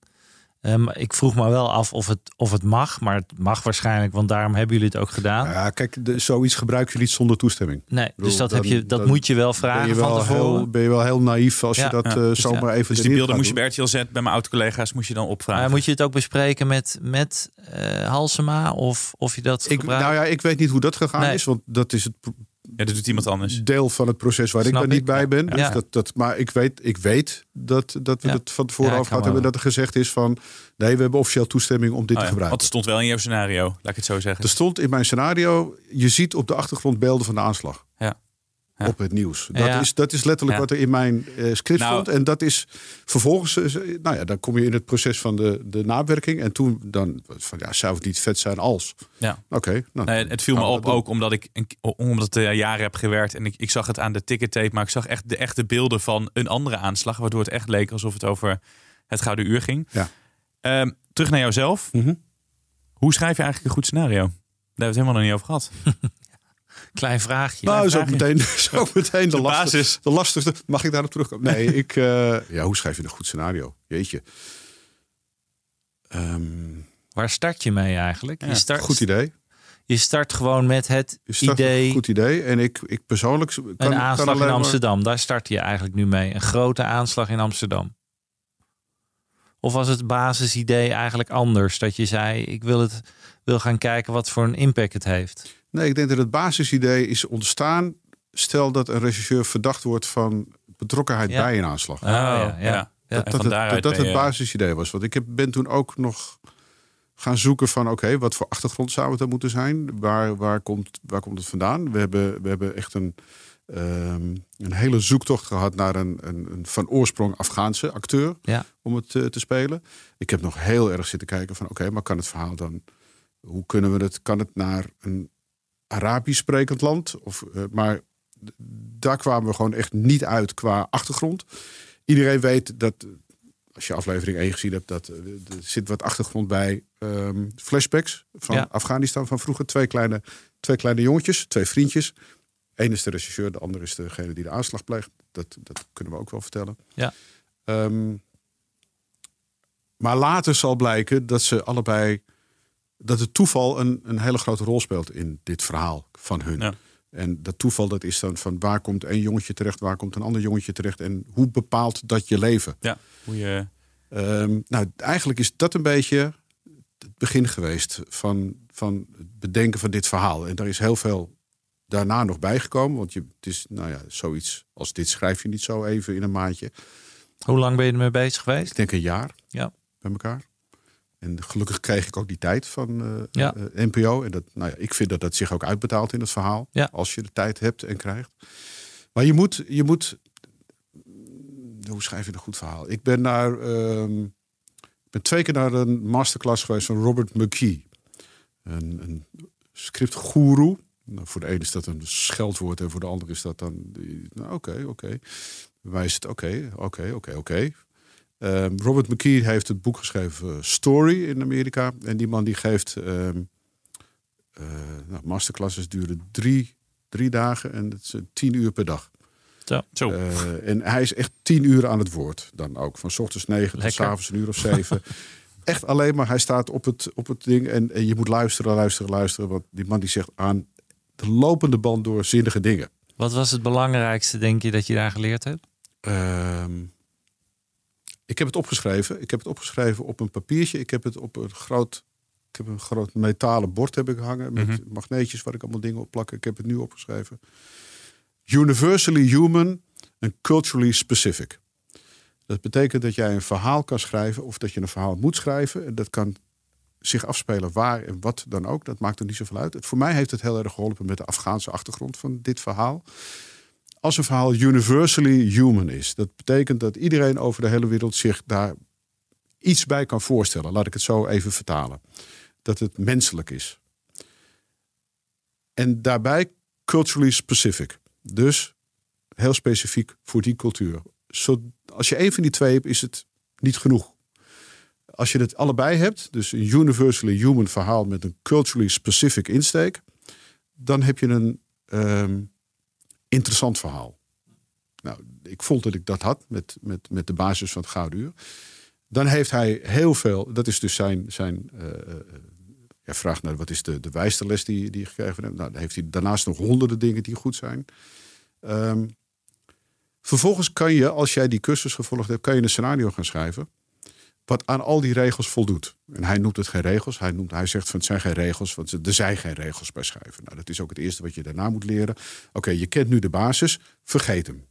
Ehm, ik vroeg me wel af of het, of het mag, maar het mag waarschijnlijk, want daarom hebben jullie het ook gedaan. ja, kijk, de, zoiets gebruik je niet zonder toestemming. Nee, bedoel, dus dat, dan- heb je, dat moet je wel Ben vragen je van wel, tevoren. heel, ben je wel heel naïef als Ja, je dat ja. eh, Dus zomaar even Dus die beelden moest je bij RTL Z, bij mijn oud-collega's, moest je dan opvragen. Maar moet je het ook bespreken met, met eh, Halsema of, of je dat Ik, gebruikt? nou ja, ik weet niet hoe dat gegaan Nee. is, want dat is het Ja, dat doet iemand anders. deel van het proces waar Snap ik dan niet ik. bij ben. Dus Ja. dat, dat, maar ik weet, ik weet dat, dat we Ja. het van tevoren over gehad hebben. Dat er gezegd is van, nee, we hebben officieel toestemming om dit Oh te gebruiken. Want het stond wel in jouw scenario, laat ik het zo zeggen. Er stond in mijn scenario, je ziet op de achtergrond beelden van de aanslag. Ja. Ja. Op het nieuws. Dat, Ja. is, dat is letterlijk wat er in mijn eh, script Nou- stond. En dat is vervolgens, eh, nou ja, dan kom je in het proces van de, de nawerking. En toen dan, van ja, zou het niet vet zijn als? Ja. Oké. nou, Nee, het viel me we op ook omdat ik, een- omdat ik jaren heb gewerkt. En ik, ik zag het aan de ticketape, maar ik zag echt de echte beelden van een andere aanslag. Waardoor het echt leek alsof het over het Gouden Uur ging. Ja. Ehm, terug naar jouzelf. Mhm. Hoe schrijf je eigenlijk een goed scenario? Daar hebben we het helemaal nog niet over gehad. Klein vraagje. Nou, is ook meteen, is ook meteen de, De basis. de lastigste. Mag ik daarop terugkomen? Nee, ik. eh, ja, hoe schrijf je een goed scenario? Jeetje. Ehm, Waar start je mee eigenlijk? je, start, goed idee. je start gewoon met het Je start idee, een Goed idee. En ik, ik persoonlijk. Kan, een kan aanslag alleen in maar- Amsterdam. Daar start je eigenlijk nu mee. Een grote aanslag in Amsterdam. Of was het basisidee eigenlijk anders? Dat je zei, ik wil, het, wil gaan kijken wat voor een impact het heeft. Nee, ik denk dat het basisidee is ontstaan. Stel dat een regisseur verdacht wordt van betrokkenheid Ja. bij een aanslag. Oh, ja, ja. dat het, dat, het basisidee was. Want ik heb, ben toen ook nog gaan zoeken van... oké, wat voor achtergrond zou het dan moeten zijn? Waar, waar, komt, waar komt het vandaan? We hebben, we hebben echt een, ehm, een hele zoektocht gehad... naar een, een, een van oorsprong Afghaanse acteur Ja. om het eh, te spelen. Ik heb nog heel erg zitten kijken van... oké, maar kan het verhaal dan... hoe kunnen we het... kan het naar een Arabisch sprekend land? Of, eh, maar daar kwamen we gewoon echt niet uit qua achtergrond. Iedereen weet dat, eh, als je aflevering 1 gezien hebt, dat eh, er zit wat achtergrond bij ehm, flashbacks van Ja. Afghanistan van vroeger. Twee kleine, twee kleine jongetjes, twee vriendjes. Eén is de regisseur, de ander is degene die de aanslag pleegt. Dat, dat kunnen we ook wel vertellen. Ja. Ehm, maar later zal blijken dat ze allebei dat het toeval een, een hele grote rol speelt in dit verhaal van hun. Ja. En dat toeval dat is dan van waar komt een jongetje terecht, waar komt een ander jongetje terecht en hoe bepaalt dat je leven? Ja, hoe je... Ehm, nou, eigenlijk is dat een beetje het begin geweest van, van het bedenken van dit verhaal. En daar is heel veel daarna nog bijgekomen. Want je, het is, nou ja, zoiets als dit schrijf je niet zo even in een maandje. Hoe lang ben je ermee bezig geweest? Ik denk een jaar Ja. bij elkaar. En gelukkig kreeg ik ook die tijd van eh, Ja. eh, NPO. En dat, nou ja, ik vind dat dat zich ook uitbetaalt in het verhaal. Ja. Als je de tijd hebt en krijgt. Maar je moet, je moet. Hoe schrijf je een goed verhaal? Ik ben naar. ehm, ik ben twee keer naar een masterclass geweest van Robert McKee. Een, een scriptgoeroe. Nou, voor de ene is dat een scheldwoord en voor de andere is dat dan. die- Nou, oké, oké. Is het oké, oké, oké, oké. Ehm, Robert McKee heeft het boek geschreven eh, Story in Amerika. En die man die geeft ehm, eh, nou, masterclasses duren drie, drie dagen en het is eh, tien uur per dag. Zo. Zo. En hij is echt tien uur aan het woord dan ook. Van 's ochtends negen tot 's avonds een uur of zeven. echt alleen maar, hij staat op het, op het ding en, en je moet luisteren, luisteren, luisteren. Want die man die zegt aan de lopende band door zinnige dingen. Wat was het belangrijkste, denk je, dat je daar geleerd hebt? Ehm, ik heb het opgeschreven. Ik heb het opgeschreven op een papiertje. Ik heb het op een groot, ik heb een groot metalen bord heb ik hangen met Mhm. magneetjes waar ik allemaal dingen op plak. Ik heb het nu opgeschreven. Universally human and culturally specific. Dat betekent dat jij een verhaal kan schrijven of dat je een verhaal moet schrijven. En dat kan zich afspelen waar en wat dan ook. Dat maakt er niet zoveel uit. Het, voor mij heeft het heel erg geholpen met de Afghaanse achtergrond van dit verhaal als een verhaal universally human is. Dat betekent dat iedereen over de hele wereld zich daar iets bij kan voorstellen. Laat ik het zo even vertalen. Dat het menselijk is. En daarbij culturally specific. Dus heel specifiek voor die cultuur. Zo, als je één van die twee hebt, is het niet genoeg. Als je het allebei hebt, dus een universally human verhaal met een culturally specific insteek, dan heb je een ehm, interessant verhaal. Nou, ik vond dat ik dat had met, met, met de basis van het Gouden Uur. Dan heeft hij heel veel, dat is dus zijn, zijn vraag naar wat is de, de wijste les die, die je gekregen hebt. Nou, dan heeft hij daarnaast nog honderden dingen die goed zijn. Ehm, vervolgens kan je, als jij die cursus gevolgd hebt, kan je een scenario gaan schrijven. Wat aan al die regels voldoet. En hij noemt het geen regels. Hij, noemt, hij zegt van het zijn geen regels, want er zijn geen regels bij schrijven. Nou, dat is ook het eerste wat je daarna moet leren. Oké, je kent nu de basis, vergeet hem.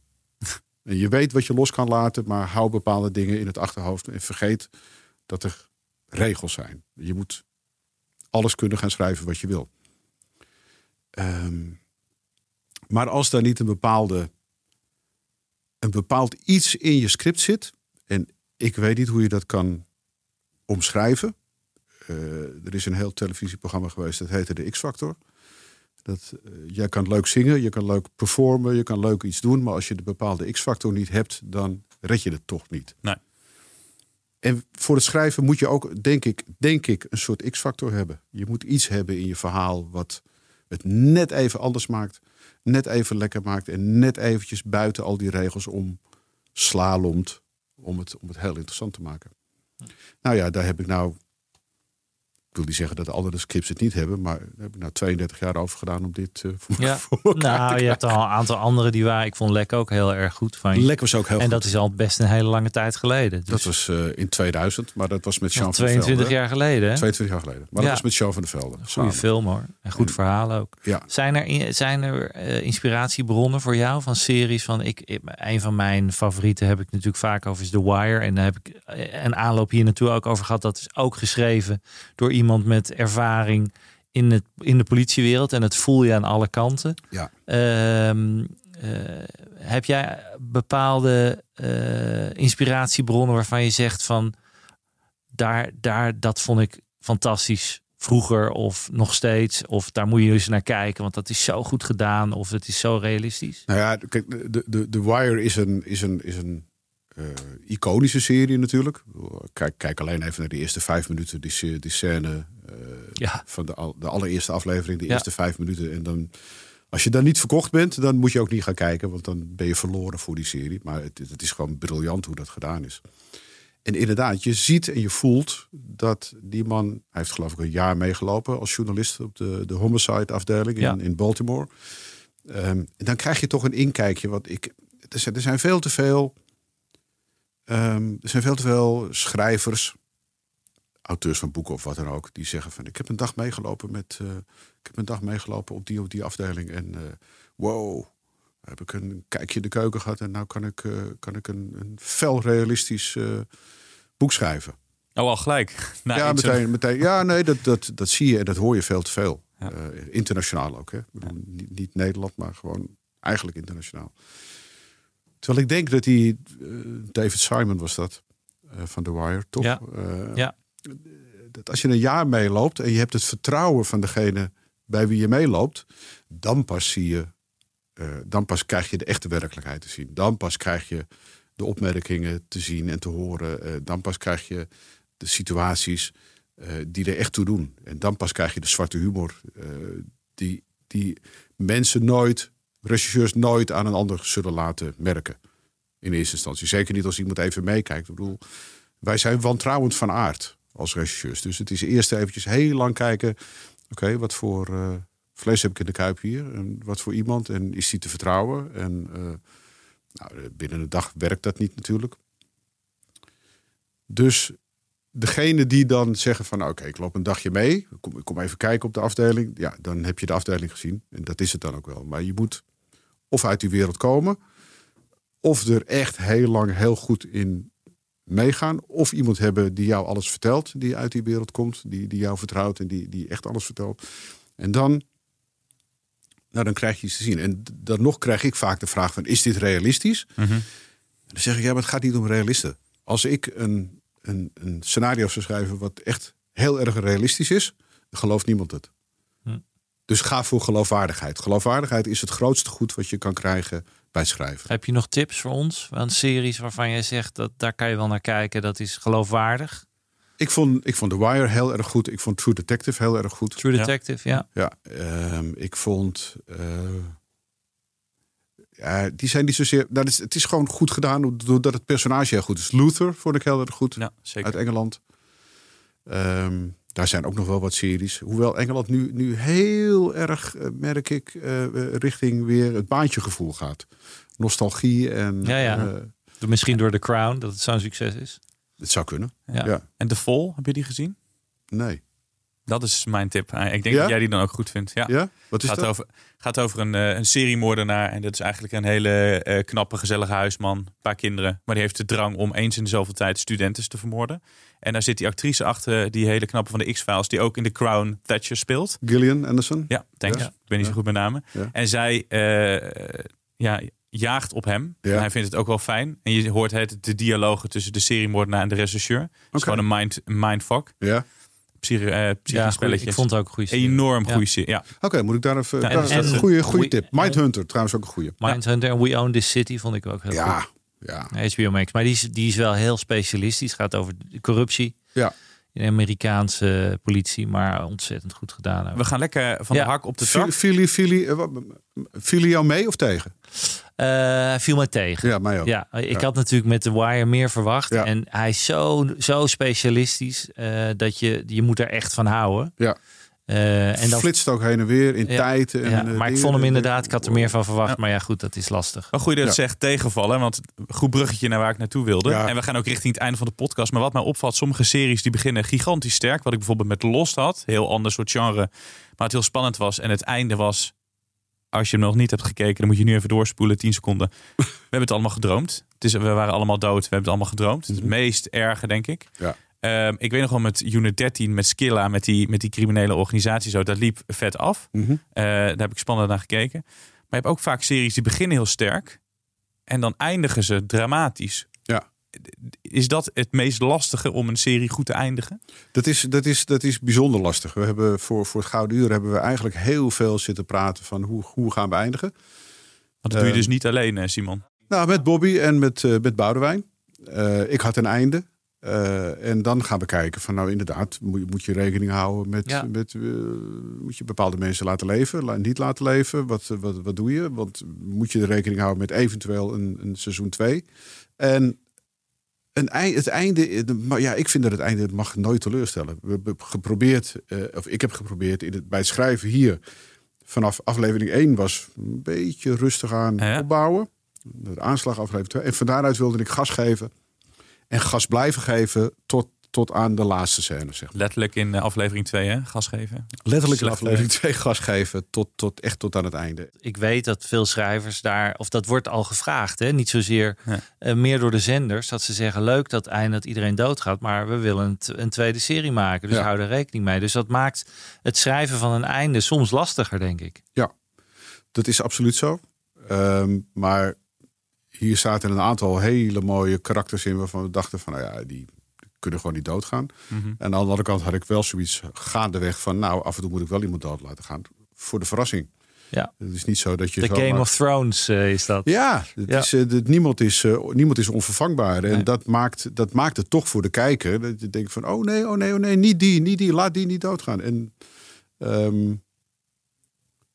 en je weet wat je los kan laten, maar hou bepaalde dingen in het achterhoofd. En vergeet dat er regels zijn. Je moet alles kunnen gaan schrijven wat je wil. Ehm, maar als daar niet een bepaalde een bepaald iets in je script zit. En ik weet niet hoe je dat kan omschrijven. Eh, er is een heel televisieprogramma geweest, dat heette de X-Factor. Dat, eh, jij kan leuk zingen, je kan leuk performen, je kan leuk iets doen. Maar als je de bepaalde X-Factor niet hebt, dan red je het toch niet. Nee. En voor het schrijven moet je ook, denk ik, denk ik, een soort X-factor hebben. Je moet iets hebben in je verhaal wat het net even anders maakt. Net even lekker maakt. En net eventjes buiten al die regels om slalomt. Om het, om het heel interessant te maken. Nou ja, daar heb ik nou... Wil niet zeggen dat andere scripts het niet hebben. Maar daar heb ik nou 32 jaar over gedaan om dit eh, voor, Ja. voor elkaar Nou, te je hebt al een aantal andere die waren. Ik vond Lek ook heel erg goed van. Lek was ook heel en goed. dat is al best een hele lange tijd geleden. Dus Dat was eh, in 2000, maar dat was met Jean nog van der 22 Velde. jaar geleden. Hè? 22 jaar geleden. Maar Ja. dat was met Jean van der Velde. Goede samen. film hoor. En goed En- verhaal ook. Ja. Zijn er, zijn er eh, inspiratiebronnen voor jou van series? Van ik, een van mijn favorieten heb ik natuurlijk vaak over is The Wire. En daar heb ik een aanloop hier naartoe ook over gehad. Dat is ook geschreven door iemand met ervaring in, het, in de politiewereld. En het voel je aan alle kanten. Ja. Ehm, eh, heb jij bepaalde eh, inspiratiebronnen waarvan je zegt van daar, daar, dat vond ik fantastisch vroeger of nog steeds. Of daar moet je eens naar kijken, want dat is zo goed gedaan of het is zo realistisch. Nou ja, kijk, de, de, de Wire is een, is een, is een iconische serie natuurlijk. Kijk, kijk alleen even naar de eerste vijf minuten, die, die scène eh, Ja. van de, de allereerste aflevering, de Ja. eerste vijf minuten. En dan, als je dan niet verkocht bent, dan moet je ook niet gaan kijken, want dan ben je verloren voor die serie. Maar het, het is gewoon briljant hoe dat gedaan is. En inderdaad, je ziet en je voelt dat die man, hij heeft geloof ik een jaar meegelopen als journalist op de, de homicide afdeling Ja. in, in Baltimore. Ehm, dan krijg je toch een inkijkje. Want ik, er, zijn, er zijn veel te veel. Ehm, er zijn veel te veel schrijvers, auteurs van boeken of wat dan ook, die zeggen van ik heb een dag meegelopen met. eh, ik heb een dag meegelopen op die of die afdeling. En eh, wow, heb ik een kijkje in de keuken gehad. En nou kan ik, eh, kan ik een, een fel realistisch boek schrijven. Oh, al gelijk. Nou, ja, meteen, meteen. Ja, nee, dat, dat, dat zie je en dat hoor je veel te veel. Ja. Internationaal ook. Hè? Niet Nederland, maar gewoon eigenlijk internationaal. Terwijl ik denk dat die, eh, David Simon was dat, eh, van The Wire, toch? Ja. Eh, Ja. Dat als je een jaar meeloopt en je hebt het vertrouwen van degene bij wie je meeloopt, dan pas zie je, dan pas krijg je de echte werkelijkheid te zien. Dan pas krijg je de opmerkingen te zien en te horen. Dan pas krijg je de situaties die er echt toe doen. En dan pas krijg je de zwarte humor die, die mensen nooit, regisseurs nooit aan een ander zullen laten merken. In eerste instantie. Zeker niet als iemand even meekijkt. Ik bedoel, wij zijn wantrouwend van aard als regisseurs. Dus het is eerst eventjes heel lang kijken. Oké, wat voor eh, vlees heb ik in de kuip hier? En wat voor iemand? En is die te vertrouwen? En eh, nou, binnen een dag werkt dat niet natuurlijk. Dus degene die dan zeggen van oké, ik loop een dagje mee. Ik kom, ik kom even kijken op de afdeling. Ja, dan heb je de afdeling gezien. En dat is het dan ook wel. Maar je moet of uit die wereld komen. Of er echt heel lang heel goed in meegaan. Of iemand hebben die jou alles vertelt. Die uit die wereld komt. Die, die jou vertrouwt en die, die echt alles vertelt. En dan, nou, dan krijg je iets te zien. En dan nog krijg ik vaak de vraag van is dit realistisch? mhm. Dan zeg ik, ja, maar het gaat niet om realisten. Als ik een, een, een scenario zou schrijven wat echt heel erg realistisch is, gelooft niemand het. Hm. Dus ga voor geloofwaardigheid. Geloofwaardigheid is het grootste goed wat je kan krijgen bij schrijven. Heb je nog tips voor ons? Van series waarvan jij zegt dat daar kan je wel naar kijken, dat is geloofwaardig. Ik vond, ik vond The Wire heel erg goed. Ik vond True Detective heel erg goed. True Detective, ja. Ja, ehm, ik vond. eh, ja, die zijn niet zozeer. Dat is, het is gewoon goed gedaan doordat het personage heel goed is. Luther vond ik heel erg goed. Ja, zeker. uit Engeland. Ehm, daar zijn ook nog wel wat series. Hoewel Engeland nu, nu heel erg, eh, merk ik, eh, eh, richting weer het baantjegevoel gaat. Nostalgie en... Ja, ja. Misschien door The Crown, dat het zo'n succes is. het zou kunnen. Ja. Ja. En The Fall, heb je die gezien? Nee. Dat is mijn tip. Eh, Ik denk Ja? dat jij die dan ook goed vindt. Ja. Ja? Wat is gaat, dat? over, gaat over een, eh, een seriemoordenaar. En dat is eigenlijk een hele eh, knappe, gezellige huisman. Een paar kinderen. Maar die heeft de drang om eens in de zoveel tijd studenten te vermoorden. En daar zit die actrice achter, die hele knappe van de X-Files. Die ook in The Crown Thatcher speelt. Gillian Anderson? Ja, thanks. Ja. Ik ben niet zo goed met namen. En zij eh, ja, jaagt op hem. Ja. En hij vindt het ook wel fijn. En je hoort het, de dialogen tussen de seriemoordenaar en de rechercheur. Het is gewoon een mind, mindfuck. Ja. Psyche, eh, psychisch Ja, ik vond het ook een goede serie. Enorm Ja. goede serie. Ja. Oké, moet ik daar even... Ja, daar- en- dat is en- een goede, goede tip. Mindhunter, trouwens ook een goede. Mindhunter en We Own This City vond ik ook heel Ja, goed. ja. HBO Max. Maar die is, die is wel heel specialistisch. Het gaat over de corruptie Ja. In de Amerikaanse politie. Maar ontzettend goed gedaan. ook. We gaan lekker van Ja. de hak op de Viel, tak. viel, viel, eh, viel jou mee of tegen? Eh, hij viel mij tegen. Ja, mij ook. Ja, ik Ja. had natuurlijk met The Wire meer verwacht. Ja. En hij is zo, zo specialistisch eh, dat je, je moet er echt van houden. Ja. Eh, en dan, Flitst ook heen en weer in Ja. tijd. En, ja, maar ik vond hem inderdaad, ik had er meer van verwacht. Ja. Maar ja, goed, dat is lastig. Wel goed dat je dat Ja. zegt tegenvallen. Want goed bruggetje naar waar ik naartoe wilde. Ja. En we gaan ook richting het einde van de podcast. Maar wat mij opvalt, sommige series die beginnen gigantisch sterk. Wat ik bijvoorbeeld met Lost had. Heel ander soort genre. Maar het heel spannend was. En het einde was... Als je hem nog niet hebt gekeken, dan moet je nu even doorspoelen. 10 seconden. We hebben het allemaal gedroomd. Het is, we waren allemaal dood. We hebben het allemaal gedroomd. Het is het meest erge, denk ik. Ja. Ehm, ik weet nog wel met Unit 13, met Skilla, met die, met die criminele organisatie. Zo, dat liep vet af. Mhm. Eh, daar heb ik spannend naar gekeken. Maar je hebt ook vaak series die beginnen heel sterk. En dan eindigen ze dramatisch. Ja. Is dat het meest lastige om een serie goed te eindigen? Dat is, dat, is, dat is bijzonder lastig. We hebben voor, voor het Gouden Uur hebben we eigenlijk heel veel zitten praten van hoe, hoe gaan we eindigen. Want dat doe je Eh, dus niet alleen, Simon. Nou, met Bobby en met, eh met Boudewijn. Eh, ik had een einde. Eh, en dan gaan we kijken van nou inderdaad, moet, je- moet je rekening houden met, Ja. met eh, moet je bepaalde mensen laten leven, la- niet laten leven. Wat, wat, wat doe je? Want moet je rekening houden met eventueel een, een seizoen 2. En een het einde, eh, de- maar ja, ik vind dat het einde mag nooit teleurstellen. We hebben geprobeerd, eh, of ik heb geprobeerd in het, bij het schrijven hier vanaf aflevering 1 was een beetje rustig aan Ja. opbouwen. De aanslag aflevering 2. En van daaruit wilde ik gas geven. En gas blijven geven tot, tot aan de laatste scène. Zeg maar. Letterlijk in eh, aflevering 2, hè? Gas geven. Letterlijk in aflevering 2 gas geven tot, tot, echt tot aan het einde. Ik weet dat veel schrijvers daar, of dat wordt al gevraagd, hè? niet zozeer Ja. eh, meer door de zenders, dat ze zeggen leuk dat einde dat iedereen doodgaat, maar we willen een, een tweede serie maken, dus Ja. hou er rekening mee. Dus dat maakt het schrijven van een einde soms lastiger, denk ik. Dat is absoluut zo. Ehm, maar hier zaten een aantal hele mooie karakters in waarvan we dachten van, nou ja, die kunnen gewoon niet doodgaan. Mhm. En aan de andere kant had ik wel zoiets gaandeweg van, nou, af en toe moet ik wel iemand dood laten gaan. Voor de verrassing. Ja. Het is niet zo dat je De Game of Thrones eh, is dat. Ja, het Ja. Is, eh, dat niemand, is, eh, niemand is onvervangbaar. En Nee. dat, maakt, dat maakt het toch voor de kijker. Dat je denkt van, oh nee, oh nee, oh nee, niet die, niet die. Laat die niet doodgaan. En ehm,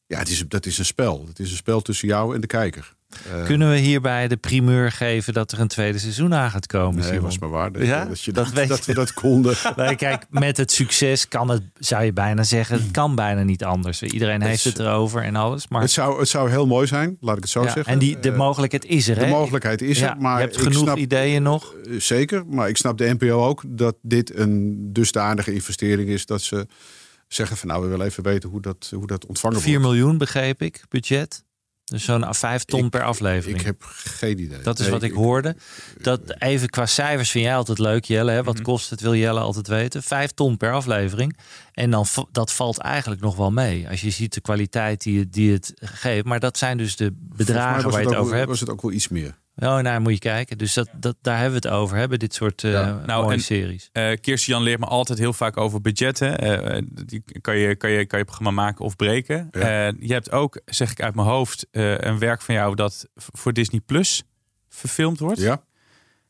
ja, het is, dat is een spel. Het is een spel tussen jou en de kijker. Eh, Kunnen we hierbij de primeur geven dat er een tweede seizoen aan gaat komen? nee, Simon? was maar waar. Dat, Ja, dat, je dat dat, dat we dat konden. Nee, kijk, met het succes kan het, zou je bijna zeggen, het kan bijna niet anders. Iedereen Het heeft het erover en alles. Maar Het zou, het zou heel mooi zijn, laat ik het zo ja, zeggen. en die, de Eh, mogelijkheid is er, de hè? mogelijkheid is Ja, er. Maar je hebt genoeg snap, ideeën nog. Eh, Zeker, maar ik snap de NPO ook dat dit een dusdanige investering is dat ze zeggen van nou we willen even weten hoe dat, hoe dat ontvangen 4 wordt. miljoen begreep ik, budget. Dus zo'n 5 ton Ik- per aflevering. Ik heb geen idee. dat is Nee, wat ik, hoorde. Dat even qua cijfers vind jij altijd leuk, Jelle. Hè? Wat Mhm. kost het, wil Jelle altijd weten. 5 ton per aflevering. En dan dat valt eigenlijk nog wel mee. Als je ziet de kwaliteit die, het- die het geeft. Maar dat zijn dus de bedragen waar je het over hebt. Was het ook wel iets meer. Oh, nou moet je kijken. Dus dat, dat, daar hebben we het over. Hebben dit soort eh Ja. Nou, mooie en- series. Eh Kirsten Jan leert me altijd heel vaak over budgetten. Eh, die kan je, kan, je, kan je programma maken of breken. Ja. Eh, je hebt ook, zeg ik uit mijn hoofd, eh, een werk van jou dat voor Disney Plus verfilmd wordt. Ja,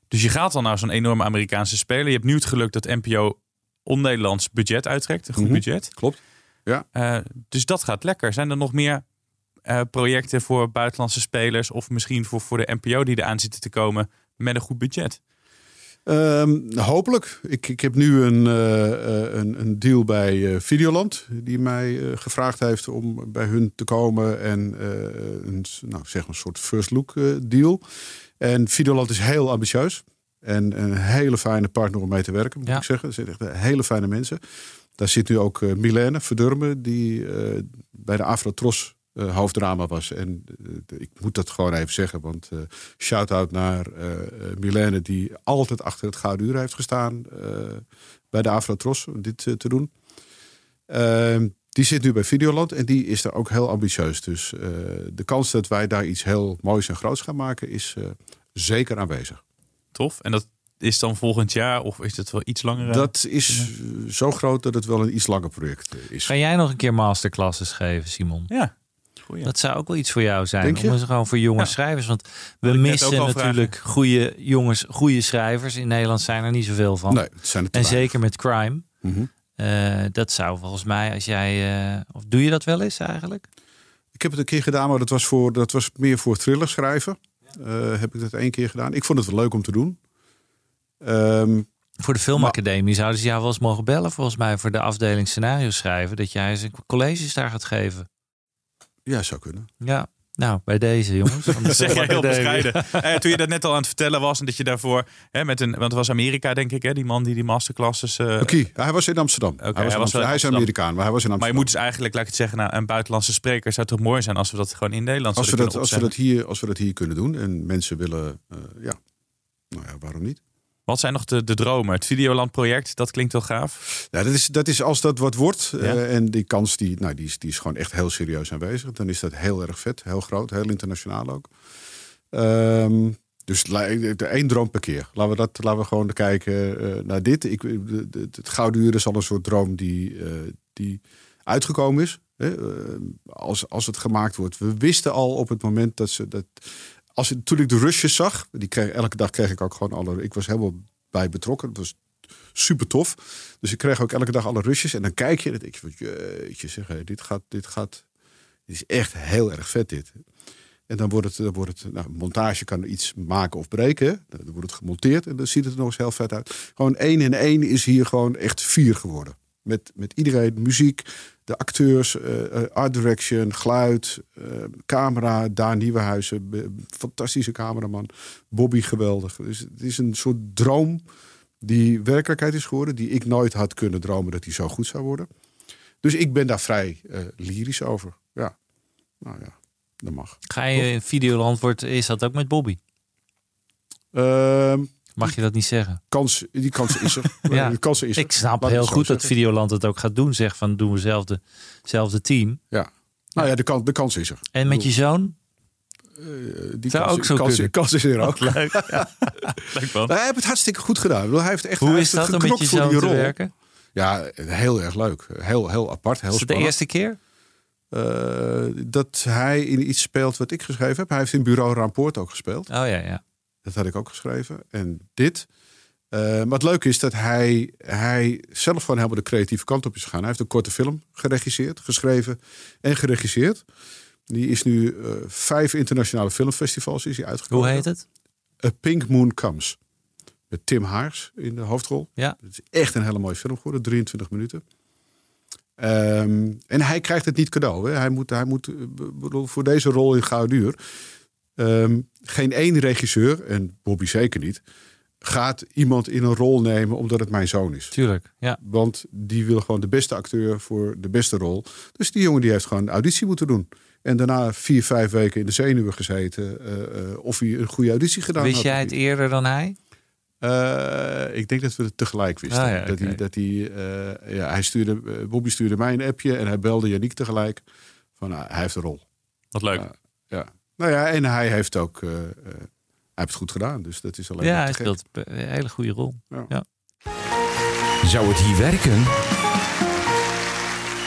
Dus je gaat dan naar zo'n enorme Amerikaanse speler. Je hebt nu het geluk dat NPO on-Nederlands budget uittrekt. Een goed Mhm. budget. klopt. Eh, dus dat gaat lekker. Zijn er nog meer eh, projecten voor buitenlandse spelers... of misschien voor, voor de NPO die eraan zitten te komen met een goed budget? Ehm, hopelijk. Ik, ik heb nu een, eh, eh, een, een deal bij eh, Videoland. Die mij gevraagd heeft om bij hun te komen. En een, nou, zeg een soort first look deal. En Videoland is heel ambitieus. En een hele fijne partner om mee te werken, moet Ja. ik zeggen. Er zitten echt hele fijne mensen. Daar zit nu ook uh, Milène Verdurmen, die bij de Afrotros uh, hoofddrama was. En uh, ik moet dat gewoon even zeggen, want uh, shout-out naar uh, Milène... die altijd achter het gouden uur heeft gestaan uh, bij de Afrotros om dit uh, te doen. Ehm, die zit nu bij Videoland en die is daar ook heel ambitieus. Dus uh, de kans dat wij daar iets heel moois en groots gaan maken... is uh, zeker aanwezig. Tof. En dat is dan volgend jaar of is het wel iets langer? Dat is zo groot dat het wel een iets langer project eh, is. Ga jij nog een keer masterclasses geven, Simon? Ja. Dat zou ook wel iets voor jou zijn. Om eens gewoon voor jonge Ja. schrijvers. Want we missen natuurlijk goede jongens, goede schrijvers. In Nederland zijn er niet zoveel van. Nee, het zijn er te en weinig. zeker met crime. Mhm. Uh, dat zou volgens mij, als jij. Uh, of doe je dat wel eens eigenlijk? Ik heb het een keer gedaan, maar dat was, voor, dat was meer voor thriller schrijven. Uh, heb ik dat één keer gedaan. Ik vond het wel leuk om te doen. Um, voor de Filmacademie zouden ze jou wel eens mogen bellen, volgens mij, voor de afdeling scenario schrijven. Dat jij eens colleges daar gaat geven. Ja, zou kunnen. Ja, nou, bij deze jongens. dat zeg jij heel bescheiden. eh, toen je dat net al aan het vertellen was en dat je daarvoor hè, met een, want het was Amerika denk ik, hè, die man die die masterclasses. Uh, Oké, okay. hij was in Amsterdam. Okay, hij, was hij, was hij is Amerikaan, maar hij was in Amsterdam. Maar je moet dus eigenlijk, laat ik het zeggen, nou, een buitenlandse spreker zou toch mooi zijn als we dat gewoon in Nederland als we dat, als we dat hier, als we dat hier kunnen doen en mensen willen, uh, ja, nou ja, waarom niet? Wat zijn nog de, de dromen? Het Videoland project, dat klinkt wel gaaf. Ja, dat is, dat is als dat wat wordt. Ja. Uh, en die kans die, nou, die, is, die is gewoon echt heel serieus aanwezig. Dan is dat heel erg vet, heel groot, heel internationaal ook. Um, dus één droom per keer. Laten we, dat, laten we gewoon kijken uh, naar dit. Ik, de, de, het Gouden Uur is al een soort droom die, uh, die uitgekomen is. Hè? Als, als het gemaakt wordt. We wisten al op het moment dat ze dat. Als, toen ik de rushes zag, die kreeg, elke dag kreeg ik ook gewoon alle. Ik was helemaal bij betrokken. Het was super tof. Dus ik kreeg ook elke dag alle rushes. En dan kijk je en dan denk je, jeetje zeg, dit gaat, dit gaat. Dit is echt heel erg vet dit. En dan wordt het, dan wordt het nou, montage kan iets maken of breken. Dan wordt het gemonteerd en dan ziet het er nog eens heel vet uit. Gewoon één in één is hier gewoon echt vier geworden. Met, met iedereen, muziek, de acteurs, eh, eh, art direction, geluid, eh, camera. Daan Nieuwenhuizen, fantastische cameraman. Bobby, geweldig. Dus het is een soort droom die werkelijkheid is geworden. Die ik nooit had kunnen dromen dat die zo goed zou worden. Dus ik ben daar vrij lyrisch over. Ja, nou ja, dat mag. Ga je in Videoland, wordt, is dat ook met Bobby? Mag je dat niet zeggen? kans, die kans is er. Ja. De kans is er. Ik snap Laat heel goed dat zeggen. Videoland het ook gaat doen. Zeg van doen we zelfde, zelfde team. Ja. Nou ja, de kans, de kans is er. En met je zoon? Eh, die Zou kans, ook zo kans, kans is er ook. Leuk. Ja. Leuk man. Nou, hij heeft het hartstikke goed gedaan. Hij heeft echt Hoe hij is heeft dat om met je zoon te werken? Ja, heel erg leuk. Heel, heel apart. Heel Is het de eerste keer? Eh, dat hij in iets speelt wat ik geschreven heb. Hij heeft in Bureau Rapport ook gespeeld. Oh ja, ja. Dat had ik ook geschreven. En dit. Eh, maar het leuke is dat hij, hij zelf gewoon helemaal de creatieve kant op is gegaan. Hij heeft een korte film geregisseerd, geschreven en geregisseerd. Die is nu eh, vijf internationale filmfestivals is hij uitgekomen. Hoe heet het? A Pink Moon Comes. Met Tim Haars in de hoofdrol. Ja. Het is echt een hele mooie film geworden, 23 minuten. Ehm, en hij krijgt het niet cadeau. Hè. Hij moet, hij moet eh, voor deze rol in Gouden Uur. Ehm, geen één regisseur, en Bobby zeker niet, gaat iemand in een rol nemen omdat het mijn zoon is. Tuurlijk, ja. Want die wil gewoon de beste acteur voor de beste rol. Dus die jongen die heeft gewoon een auditie moeten doen. En daarna vier, vijf weken in de zenuwen gezeten. eh, eh, of hij een goede auditie gedaan Wist had. jij of het niet. eerder dan hij? Eh, ik denk dat we het tegelijk wisten. Ah, ja, dat hij, dat hij, eh, ja, hij stuurde, Bobby stuurde mij een appje en hij belde Yannick tegelijk. Van, nou, hij heeft een rol. Wat leuk. Ja. Nou ja, en hij heeft ook, eh, eh, hij heeft het goed gedaan. Dus dat is alleen Ja, maar hij speelt een hele goede rol. Ja. Ja. Zou het hier werken?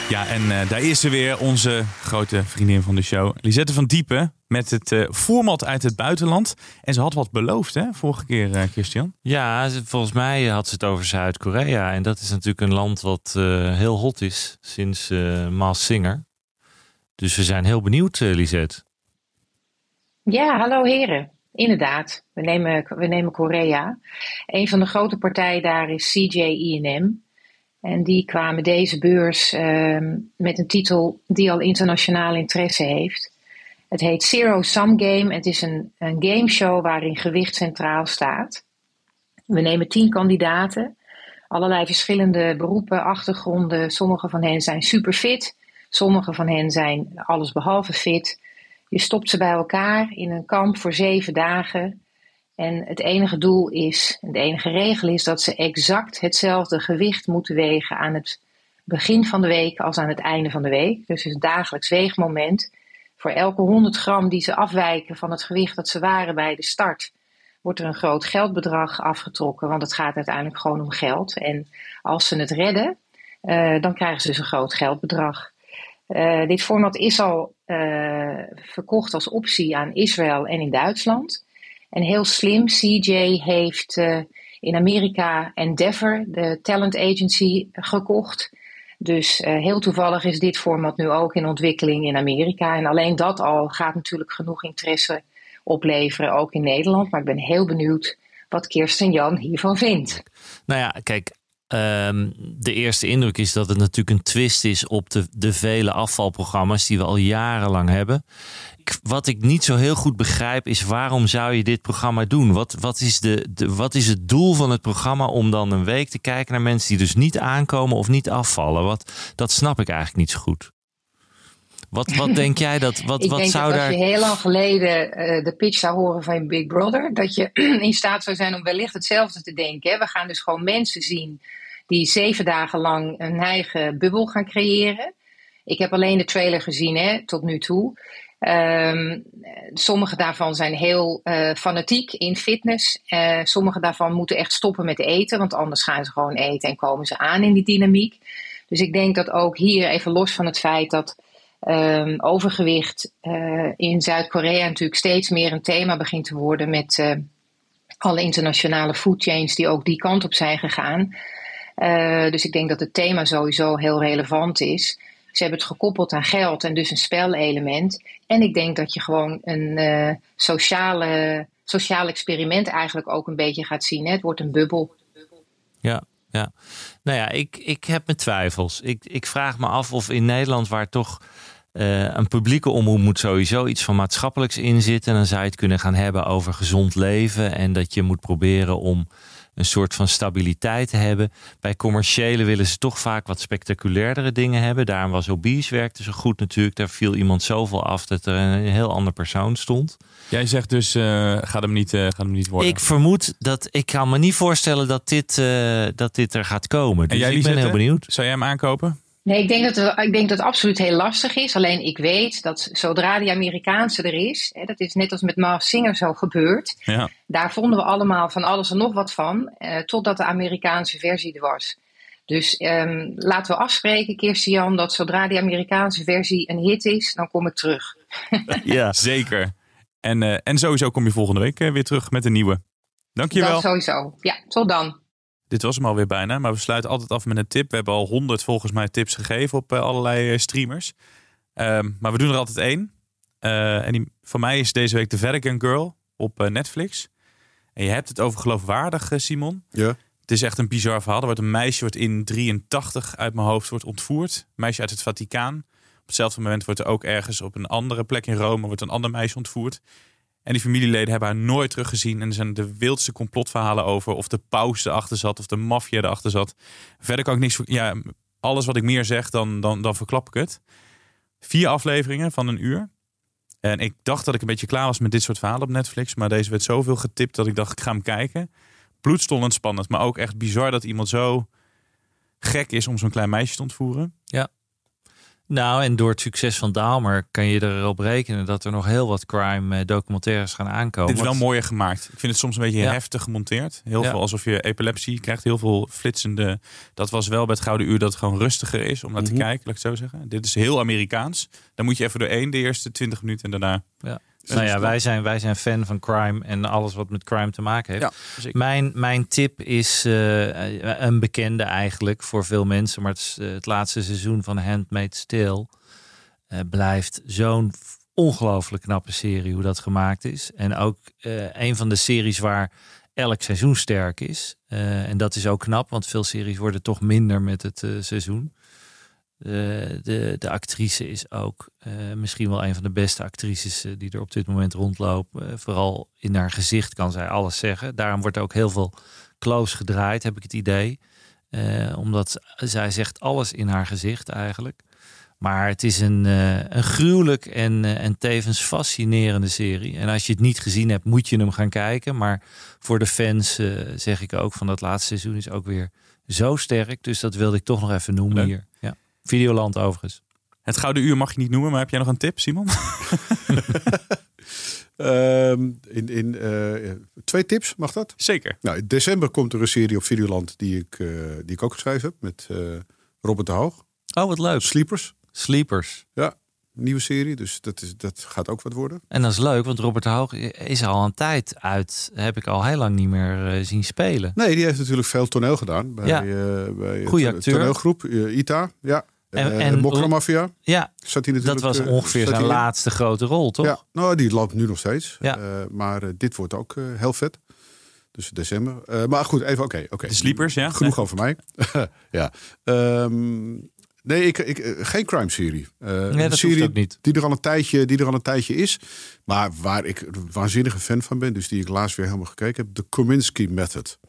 Ja, en eh, daar is ze weer, onze grote vriendin van de show, Lisette van Diepen, met het format uit het buitenland. En ze had wat beloofd, hè, vorige keer, eh, Christian. Ja, volgens mij had ze het over Zuid-Korea. En dat is natuurlijk een land wat eh, heel hot is sinds eh Maas Singer. Dus we zijn heel benieuwd, Lisette. Ja, hallo heren. Inderdaad, we nemen, we nemen Korea. Een van de grote partijen daar is CJINM. En die kwamen deze beurs ehm, met een titel die al internationaal interesse heeft. Het heet Zero Sum Game. Het is een, een gameshow waarin gewicht centraal staat. We nemen tien kandidaten, allerlei verschillende beroepen, achtergronden. Sommige van hen zijn super fit, sommige van hen zijn allesbehalve fit. Je stopt ze bij elkaar in een kamp voor zeven dagen. En het enige doel is, de enige regel is dat ze exact hetzelfde gewicht moeten wegen aan het begin van de week als aan het einde van de week. Dus een dagelijks weegmoment. Voor elke 100 gram die ze afwijken van het gewicht dat ze waren bij de start, wordt er een groot geldbedrag afgetrokken. Want het gaat uiteindelijk gewoon om geld. En als ze het redden, eh, dan krijgen ze dus een groot geldbedrag. Eh, dit format is al eh, verkocht als optie aan Israël en in Duitsland. En heel slim, CJ heeft eh, in Amerika Endeavor, de talent agency, gekocht. Dus eh, heel toevallig is dit format nu ook in ontwikkeling in Amerika. En alleen dat al gaat natuurlijk genoeg interesse opleveren, ook in Nederland. Maar ik ben heel benieuwd wat Kirsten Jan hiervan vindt. Nou ja, kijk, ehm, de eerste indruk is dat het natuurlijk een twist is op de, de vele afvalprogramma's die we al jarenlang hebben. Wat ik niet zo heel goed begrijp is waarom zou je dit programma doen? Wat, wat, is de, wat is het doel van het programma om dan een week te kijken naar mensen die dus niet aankomen of niet afvallen? Wat, dat snap ik eigenlijk niet zo goed. Wat, wat denk jij dat? Wat, ik wat denk zou dat daar. als je heel lang geleden eh, de pitch zou horen van Big Brother, dat je in staat zou zijn om wellicht hetzelfde te denken. Hè? We gaan dus gewoon mensen zien die zeven dagen lang een eigen bubbel gaan creëren. Ik heb alleen de trailer gezien hè, tot nu toe. Ehm, sommige daarvan zijn heel eh, fanatiek in fitness. Eh, sommige daarvan moeten echt stoppen met eten, want anders gaan ze gewoon eten en komen ze aan in die dynamiek. Dus ik denk dat ook hier, even los van het feit dat ehm, overgewicht eh, in Zuid-Korea natuurlijk steeds meer een thema begint te worden met eh, alle internationale food chains die ook die kant op zijn gegaan. Eh, dus ik denk dat het thema sowieso heel relevant is. Ze hebben het gekoppeld aan geld en dus een spelelement. En ik denk dat je gewoon een eh, sociale, sociaal experiment eigenlijk ook een beetje gaat zien. Hè? Het wordt een bubbel. Ja, Nou ja, ik, ik heb mijn twijfels. Ik, ik vraag me af of in Nederland, waar toch eh, een publieke omroep moet sowieso iets van maatschappelijks inzitten, dan zou je het kunnen gaan hebben over gezond leven en dat je moet proberen om een soort van stabiliteit te hebben. Bij commerciële willen ze toch vaak wat spectaculairdere dingen hebben. Daarom was Obese werkte zo goed natuurlijk. Daar viel iemand zoveel af dat er een heel ander persoon stond. Jij zegt dus, uh, gaat, hem niet, uh, gaat hem niet worden. Ik vermoed dat, ik kan me niet voorstellen dat dit, uh, dat dit er gaat komen. Dus en jij, ik ben heel benieuwd. Zou jij hem aankopen? Nee, ik denk, dat het, ik denk dat het absoluut heel lastig is. Alleen ik weet dat zodra die Amerikaanse er is, hè, dat is net als met Mars Singer zo gebeurd. Ja. Daar vonden we allemaal van alles en nog wat van, eh, totdat de Amerikaanse versie er was. Dus um, laten we afspreken, Kirstian, dat zodra die Amerikaanse versie een hit is, dan kom ik terug. ja, zeker. En, uh, en sowieso kom je volgende week uh, weer terug met een nieuwe. Dankjewel. Dat sowieso. Ja, tot dan. Dit was hem alweer bijna, maar we sluiten altijd af met een tip. We hebben al honderd volgens mij tips gegeven op uh, allerlei streamers. Um, maar we doen er altijd één. Uh, en die van mij is deze week The Vatican Girl op uh, Netflix. En je hebt het over geloofwaardig, Simon. Ja. Het is echt een bizar verhaal. Er wordt een meisje wordt in 83 uit mijn hoofd wordt ontvoerd. Een meisje uit het Vaticaan. Op hetzelfde moment wordt er ook ergens op een andere plek in Rome wordt een ander meisje ontvoerd. En die familieleden hebben haar nooit teruggezien. En er zijn de wildste complotverhalen over. Of de paus erachter zat. Of de maffia erachter zat. Verder kan ik niks... Ja, alles wat ik meer zeg, dan, dan, dan verklap ik het. Vier afleveringen van een uur. En ik dacht dat ik een beetje klaar was met dit soort verhalen op Netflix. Maar deze werd zoveel getipt dat ik dacht, ik ga hem kijken. Bloedstollend spannend. Maar ook echt bizar dat iemand zo gek is om zo'n klein meisje te ontvoeren. Ja. Nou, en door het succes van Dahmer kan je erop rekenen dat er nog heel wat crime documentaires gaan aankomen. Dit is wel mooier gemaakt. Ik vind het soms een beetje ja. heftig gemonteerd. Heel ja. veel alsof je epilepsie krijgt. Heel veel flitsende. Dat was wel bij het Gouden Uur dat het gewoon rustiger is om naar te mm -hmm. kijken, laat ik het zo zeggen. Dit is heel Amerikaans. Dan moet je even doorheen de eerste 20 minuten en daarna. Ja. Nou ja, wij zijn, wij zijn fan van crime en alles wat met crime te maken heeft. Ja, mijn, mijn tip is uh, een bekende eigenlijk voor veel mensen. Maar het, is, uh, het laatste seizoen van Handmaid's Tale uh, blijft zo'n ongelooflijk knappe serie hoe dat gemaakt is. En ook een van de series waar elk seizoen sterk is. en dat is ook knap, want veel series worden toch minder met het seizoen. De, de, de actrice is ook uh, misschien wel een van de beste actrices uh, die er op dit moment rondloopt. Uh, vooral in haar gezicht kan zij alles zeggen. Daarom wordt ook heel veel close gedraaid, heb ik het idee. omdat zij zegt alles in haar gezicht eigenlijk. Maar het is een, een gruwelijk en, en tevens fascinerende serie. En als je het niet gezien hebt, moet je hem gaan kijken. Maar voor de fans zeg ik ook van dat laatste seizoen is ook weer zo sterk. Dus dat wilde ik toch nog even noemen Leuk. hier. Ja. Videoland overigens. Het Gouden Uur mag je niet noemen, maar heb jij nog een tip, Simon? um, in, in, uh, twee tips, mag dat? Zeker. Nou, in december komt er een serie op Videoland die ik, uh, die ik ook geschreven heb met uh, Robert de Hoog. Oh, wat leuk. Sleepers. Sleepers. Ja, nieuwe serie, dus dat, is, dat gaat ook wat worden. En dat is leuk, want Robert de Hoog is al een tijd uit, heb ik al heel lang niet meer zien spelen. Nee, die heeft natuurlijk veel toneel gedaan bij, ja. bij Goeie acteur. toneelgroep ITA. Ja. En, en Mokromafia. Ja, zat hij dat was ongeveer zijn laatste grote rol, toch? Ja, nou, die loopt nu nog steeds. Ja. Uh, maar uh, dit wordt ook uh, heel vet. Dus december. maar goed, even oké. Okay, okay. De Sleepers, ja. Genoeg nee. over mij. ja. Um, nee, ik, ik, geen crime serie. nee, dat serie ook niet. Die er, al een tijdje, die er al een tijdje is. Maar waar ik een waanzinnige fan van ben. Dus die ik laatst weer helemaal gekeken heb. De Kominsky Method.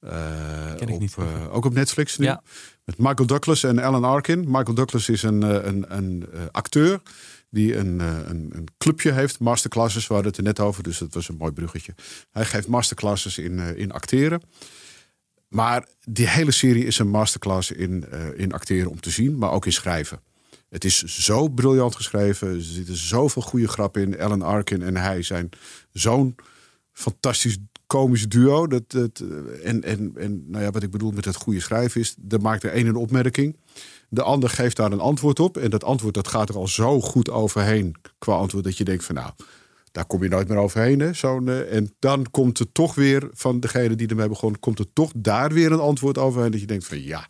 Ken ik op, niet. ook op Netflix nu. Ja. Met Michael Douglas en Alan Arkin. Michael Douglas is een, een, een, een acteur die een, een, een, clubje heeft, masterclasses. We hadden het er net over, dus dat was een mooi bruggetje. Hij geeft masterclasses in, in acteren. Maar die hele serie is een masterclass in, in acteren om te zien, maar ook in schrijven. Het is zo briljant geschreven. Er zitten zoveel goede grappen in. Alan Arkin en hij zijn zo'n fantastisch komisch duo. Dat, dat, en, en, en nou ja, wat ik bedoel met het goede schrijven is... er maakt de een een opmerking. De ander geeft daar een antwoord op. En dat antwoord dat gaat er al zo goed overheen qua antwoord... dat je denkt van nou, daar kom je nooit meer overheen. Zo'n, uh, en dan komt er toch weer van degene die ermee begon... komt er toch daar weer een antwoord overheen... dat je denkt van ja,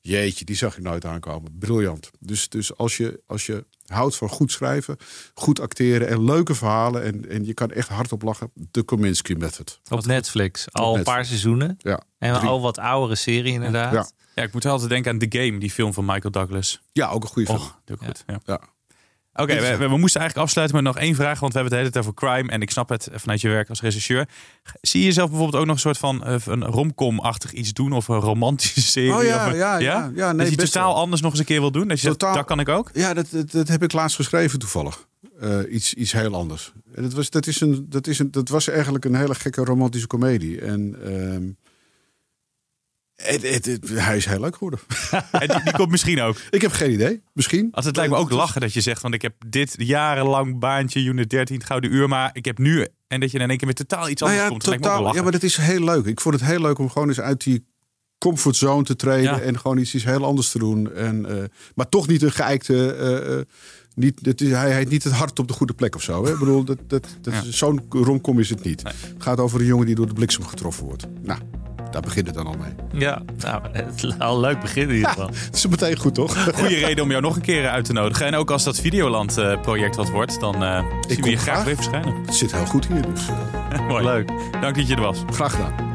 jeetje, die zag ik nooit aankomen. Briljant. Dus, dus als, je, als je houdt van goed schrijven, goed acteren en leuke verhalen. En, en je kan echt hardop lachen. De Kominsky Method. Op Netflix. Al een Netflix. paar seizoenen. Ja, En drie. al wat oudere serie inderdaad. Ja. Ja, ik moet wel altijd denken aan The Game, die film van Michael Douglas. ja ook een goede film. Och, goed. Ja. Ja. Oké, we, we, we moesten eigenlijk afsluiten met nog één vraag, want we hebben het hele tijd over crime en ik snap het vanuit je werk als regisseur. Zie je jezelf bijvoorbeeld ook nog een soort van eh, een romcom-achtig iets doen of een romantische serie? Oh ja, of een- ja, ja, ja, nee, dat je totaal wel. anders nog eens een keer wil doen? Dat je Totaal- zegt, dat kan ik ook? Ja, dat, dat, dat heb ik laatst geschreven toevallig. Eh, iets, iets heel anders. En dat, was, dat, is een, dat, is een, dat was eigenlijk een hele gekke romantische komedie. En ehm, het, het, het- hij is heel leuk geworden. En die, die komt misschien ook. ik heb geen idee. Misschien. Als het lijkt me ook lachen dat je zegt, want ik heb dit jarenlang baantje, unit 13, het gouden uur, maar ik heb nu, en dat je in één keer weer totaal iets Nou anders ja, komt. Dat totaal, ja, maar dat is heel leuk. Ik vond het heel leuk om gewoon eens uit die comfortzone te treden. Ja. En gewoon iets, iets heel anders te doen. En, eh, maar toch niet een geëikte... eh, eh, niet, dat is, hij heet niet het hart op de goede plek of zo. Hè? Ik bedoel, dat, dat, dat Ja. zo'n romcom is het niet. Het gaat over een jongen die door de bliksem getroffen wordt. Nou, daar begint het dan al mee. Ja, nou, het is al leuk begin in ieder geval. Het is meteen goed, toch? Goede reden om jou nog een keer uit te nodigen. En ook als dat Videoland-project wat wordt, dan eh zien we je graag graag. weer verschijnen. Het zit heel goed hier, dus eh, Mooi. Leuk. Dank dat je er was. graag gedaan.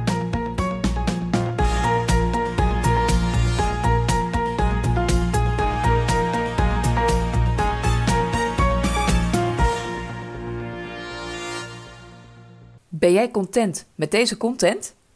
Ben jij content met deze content?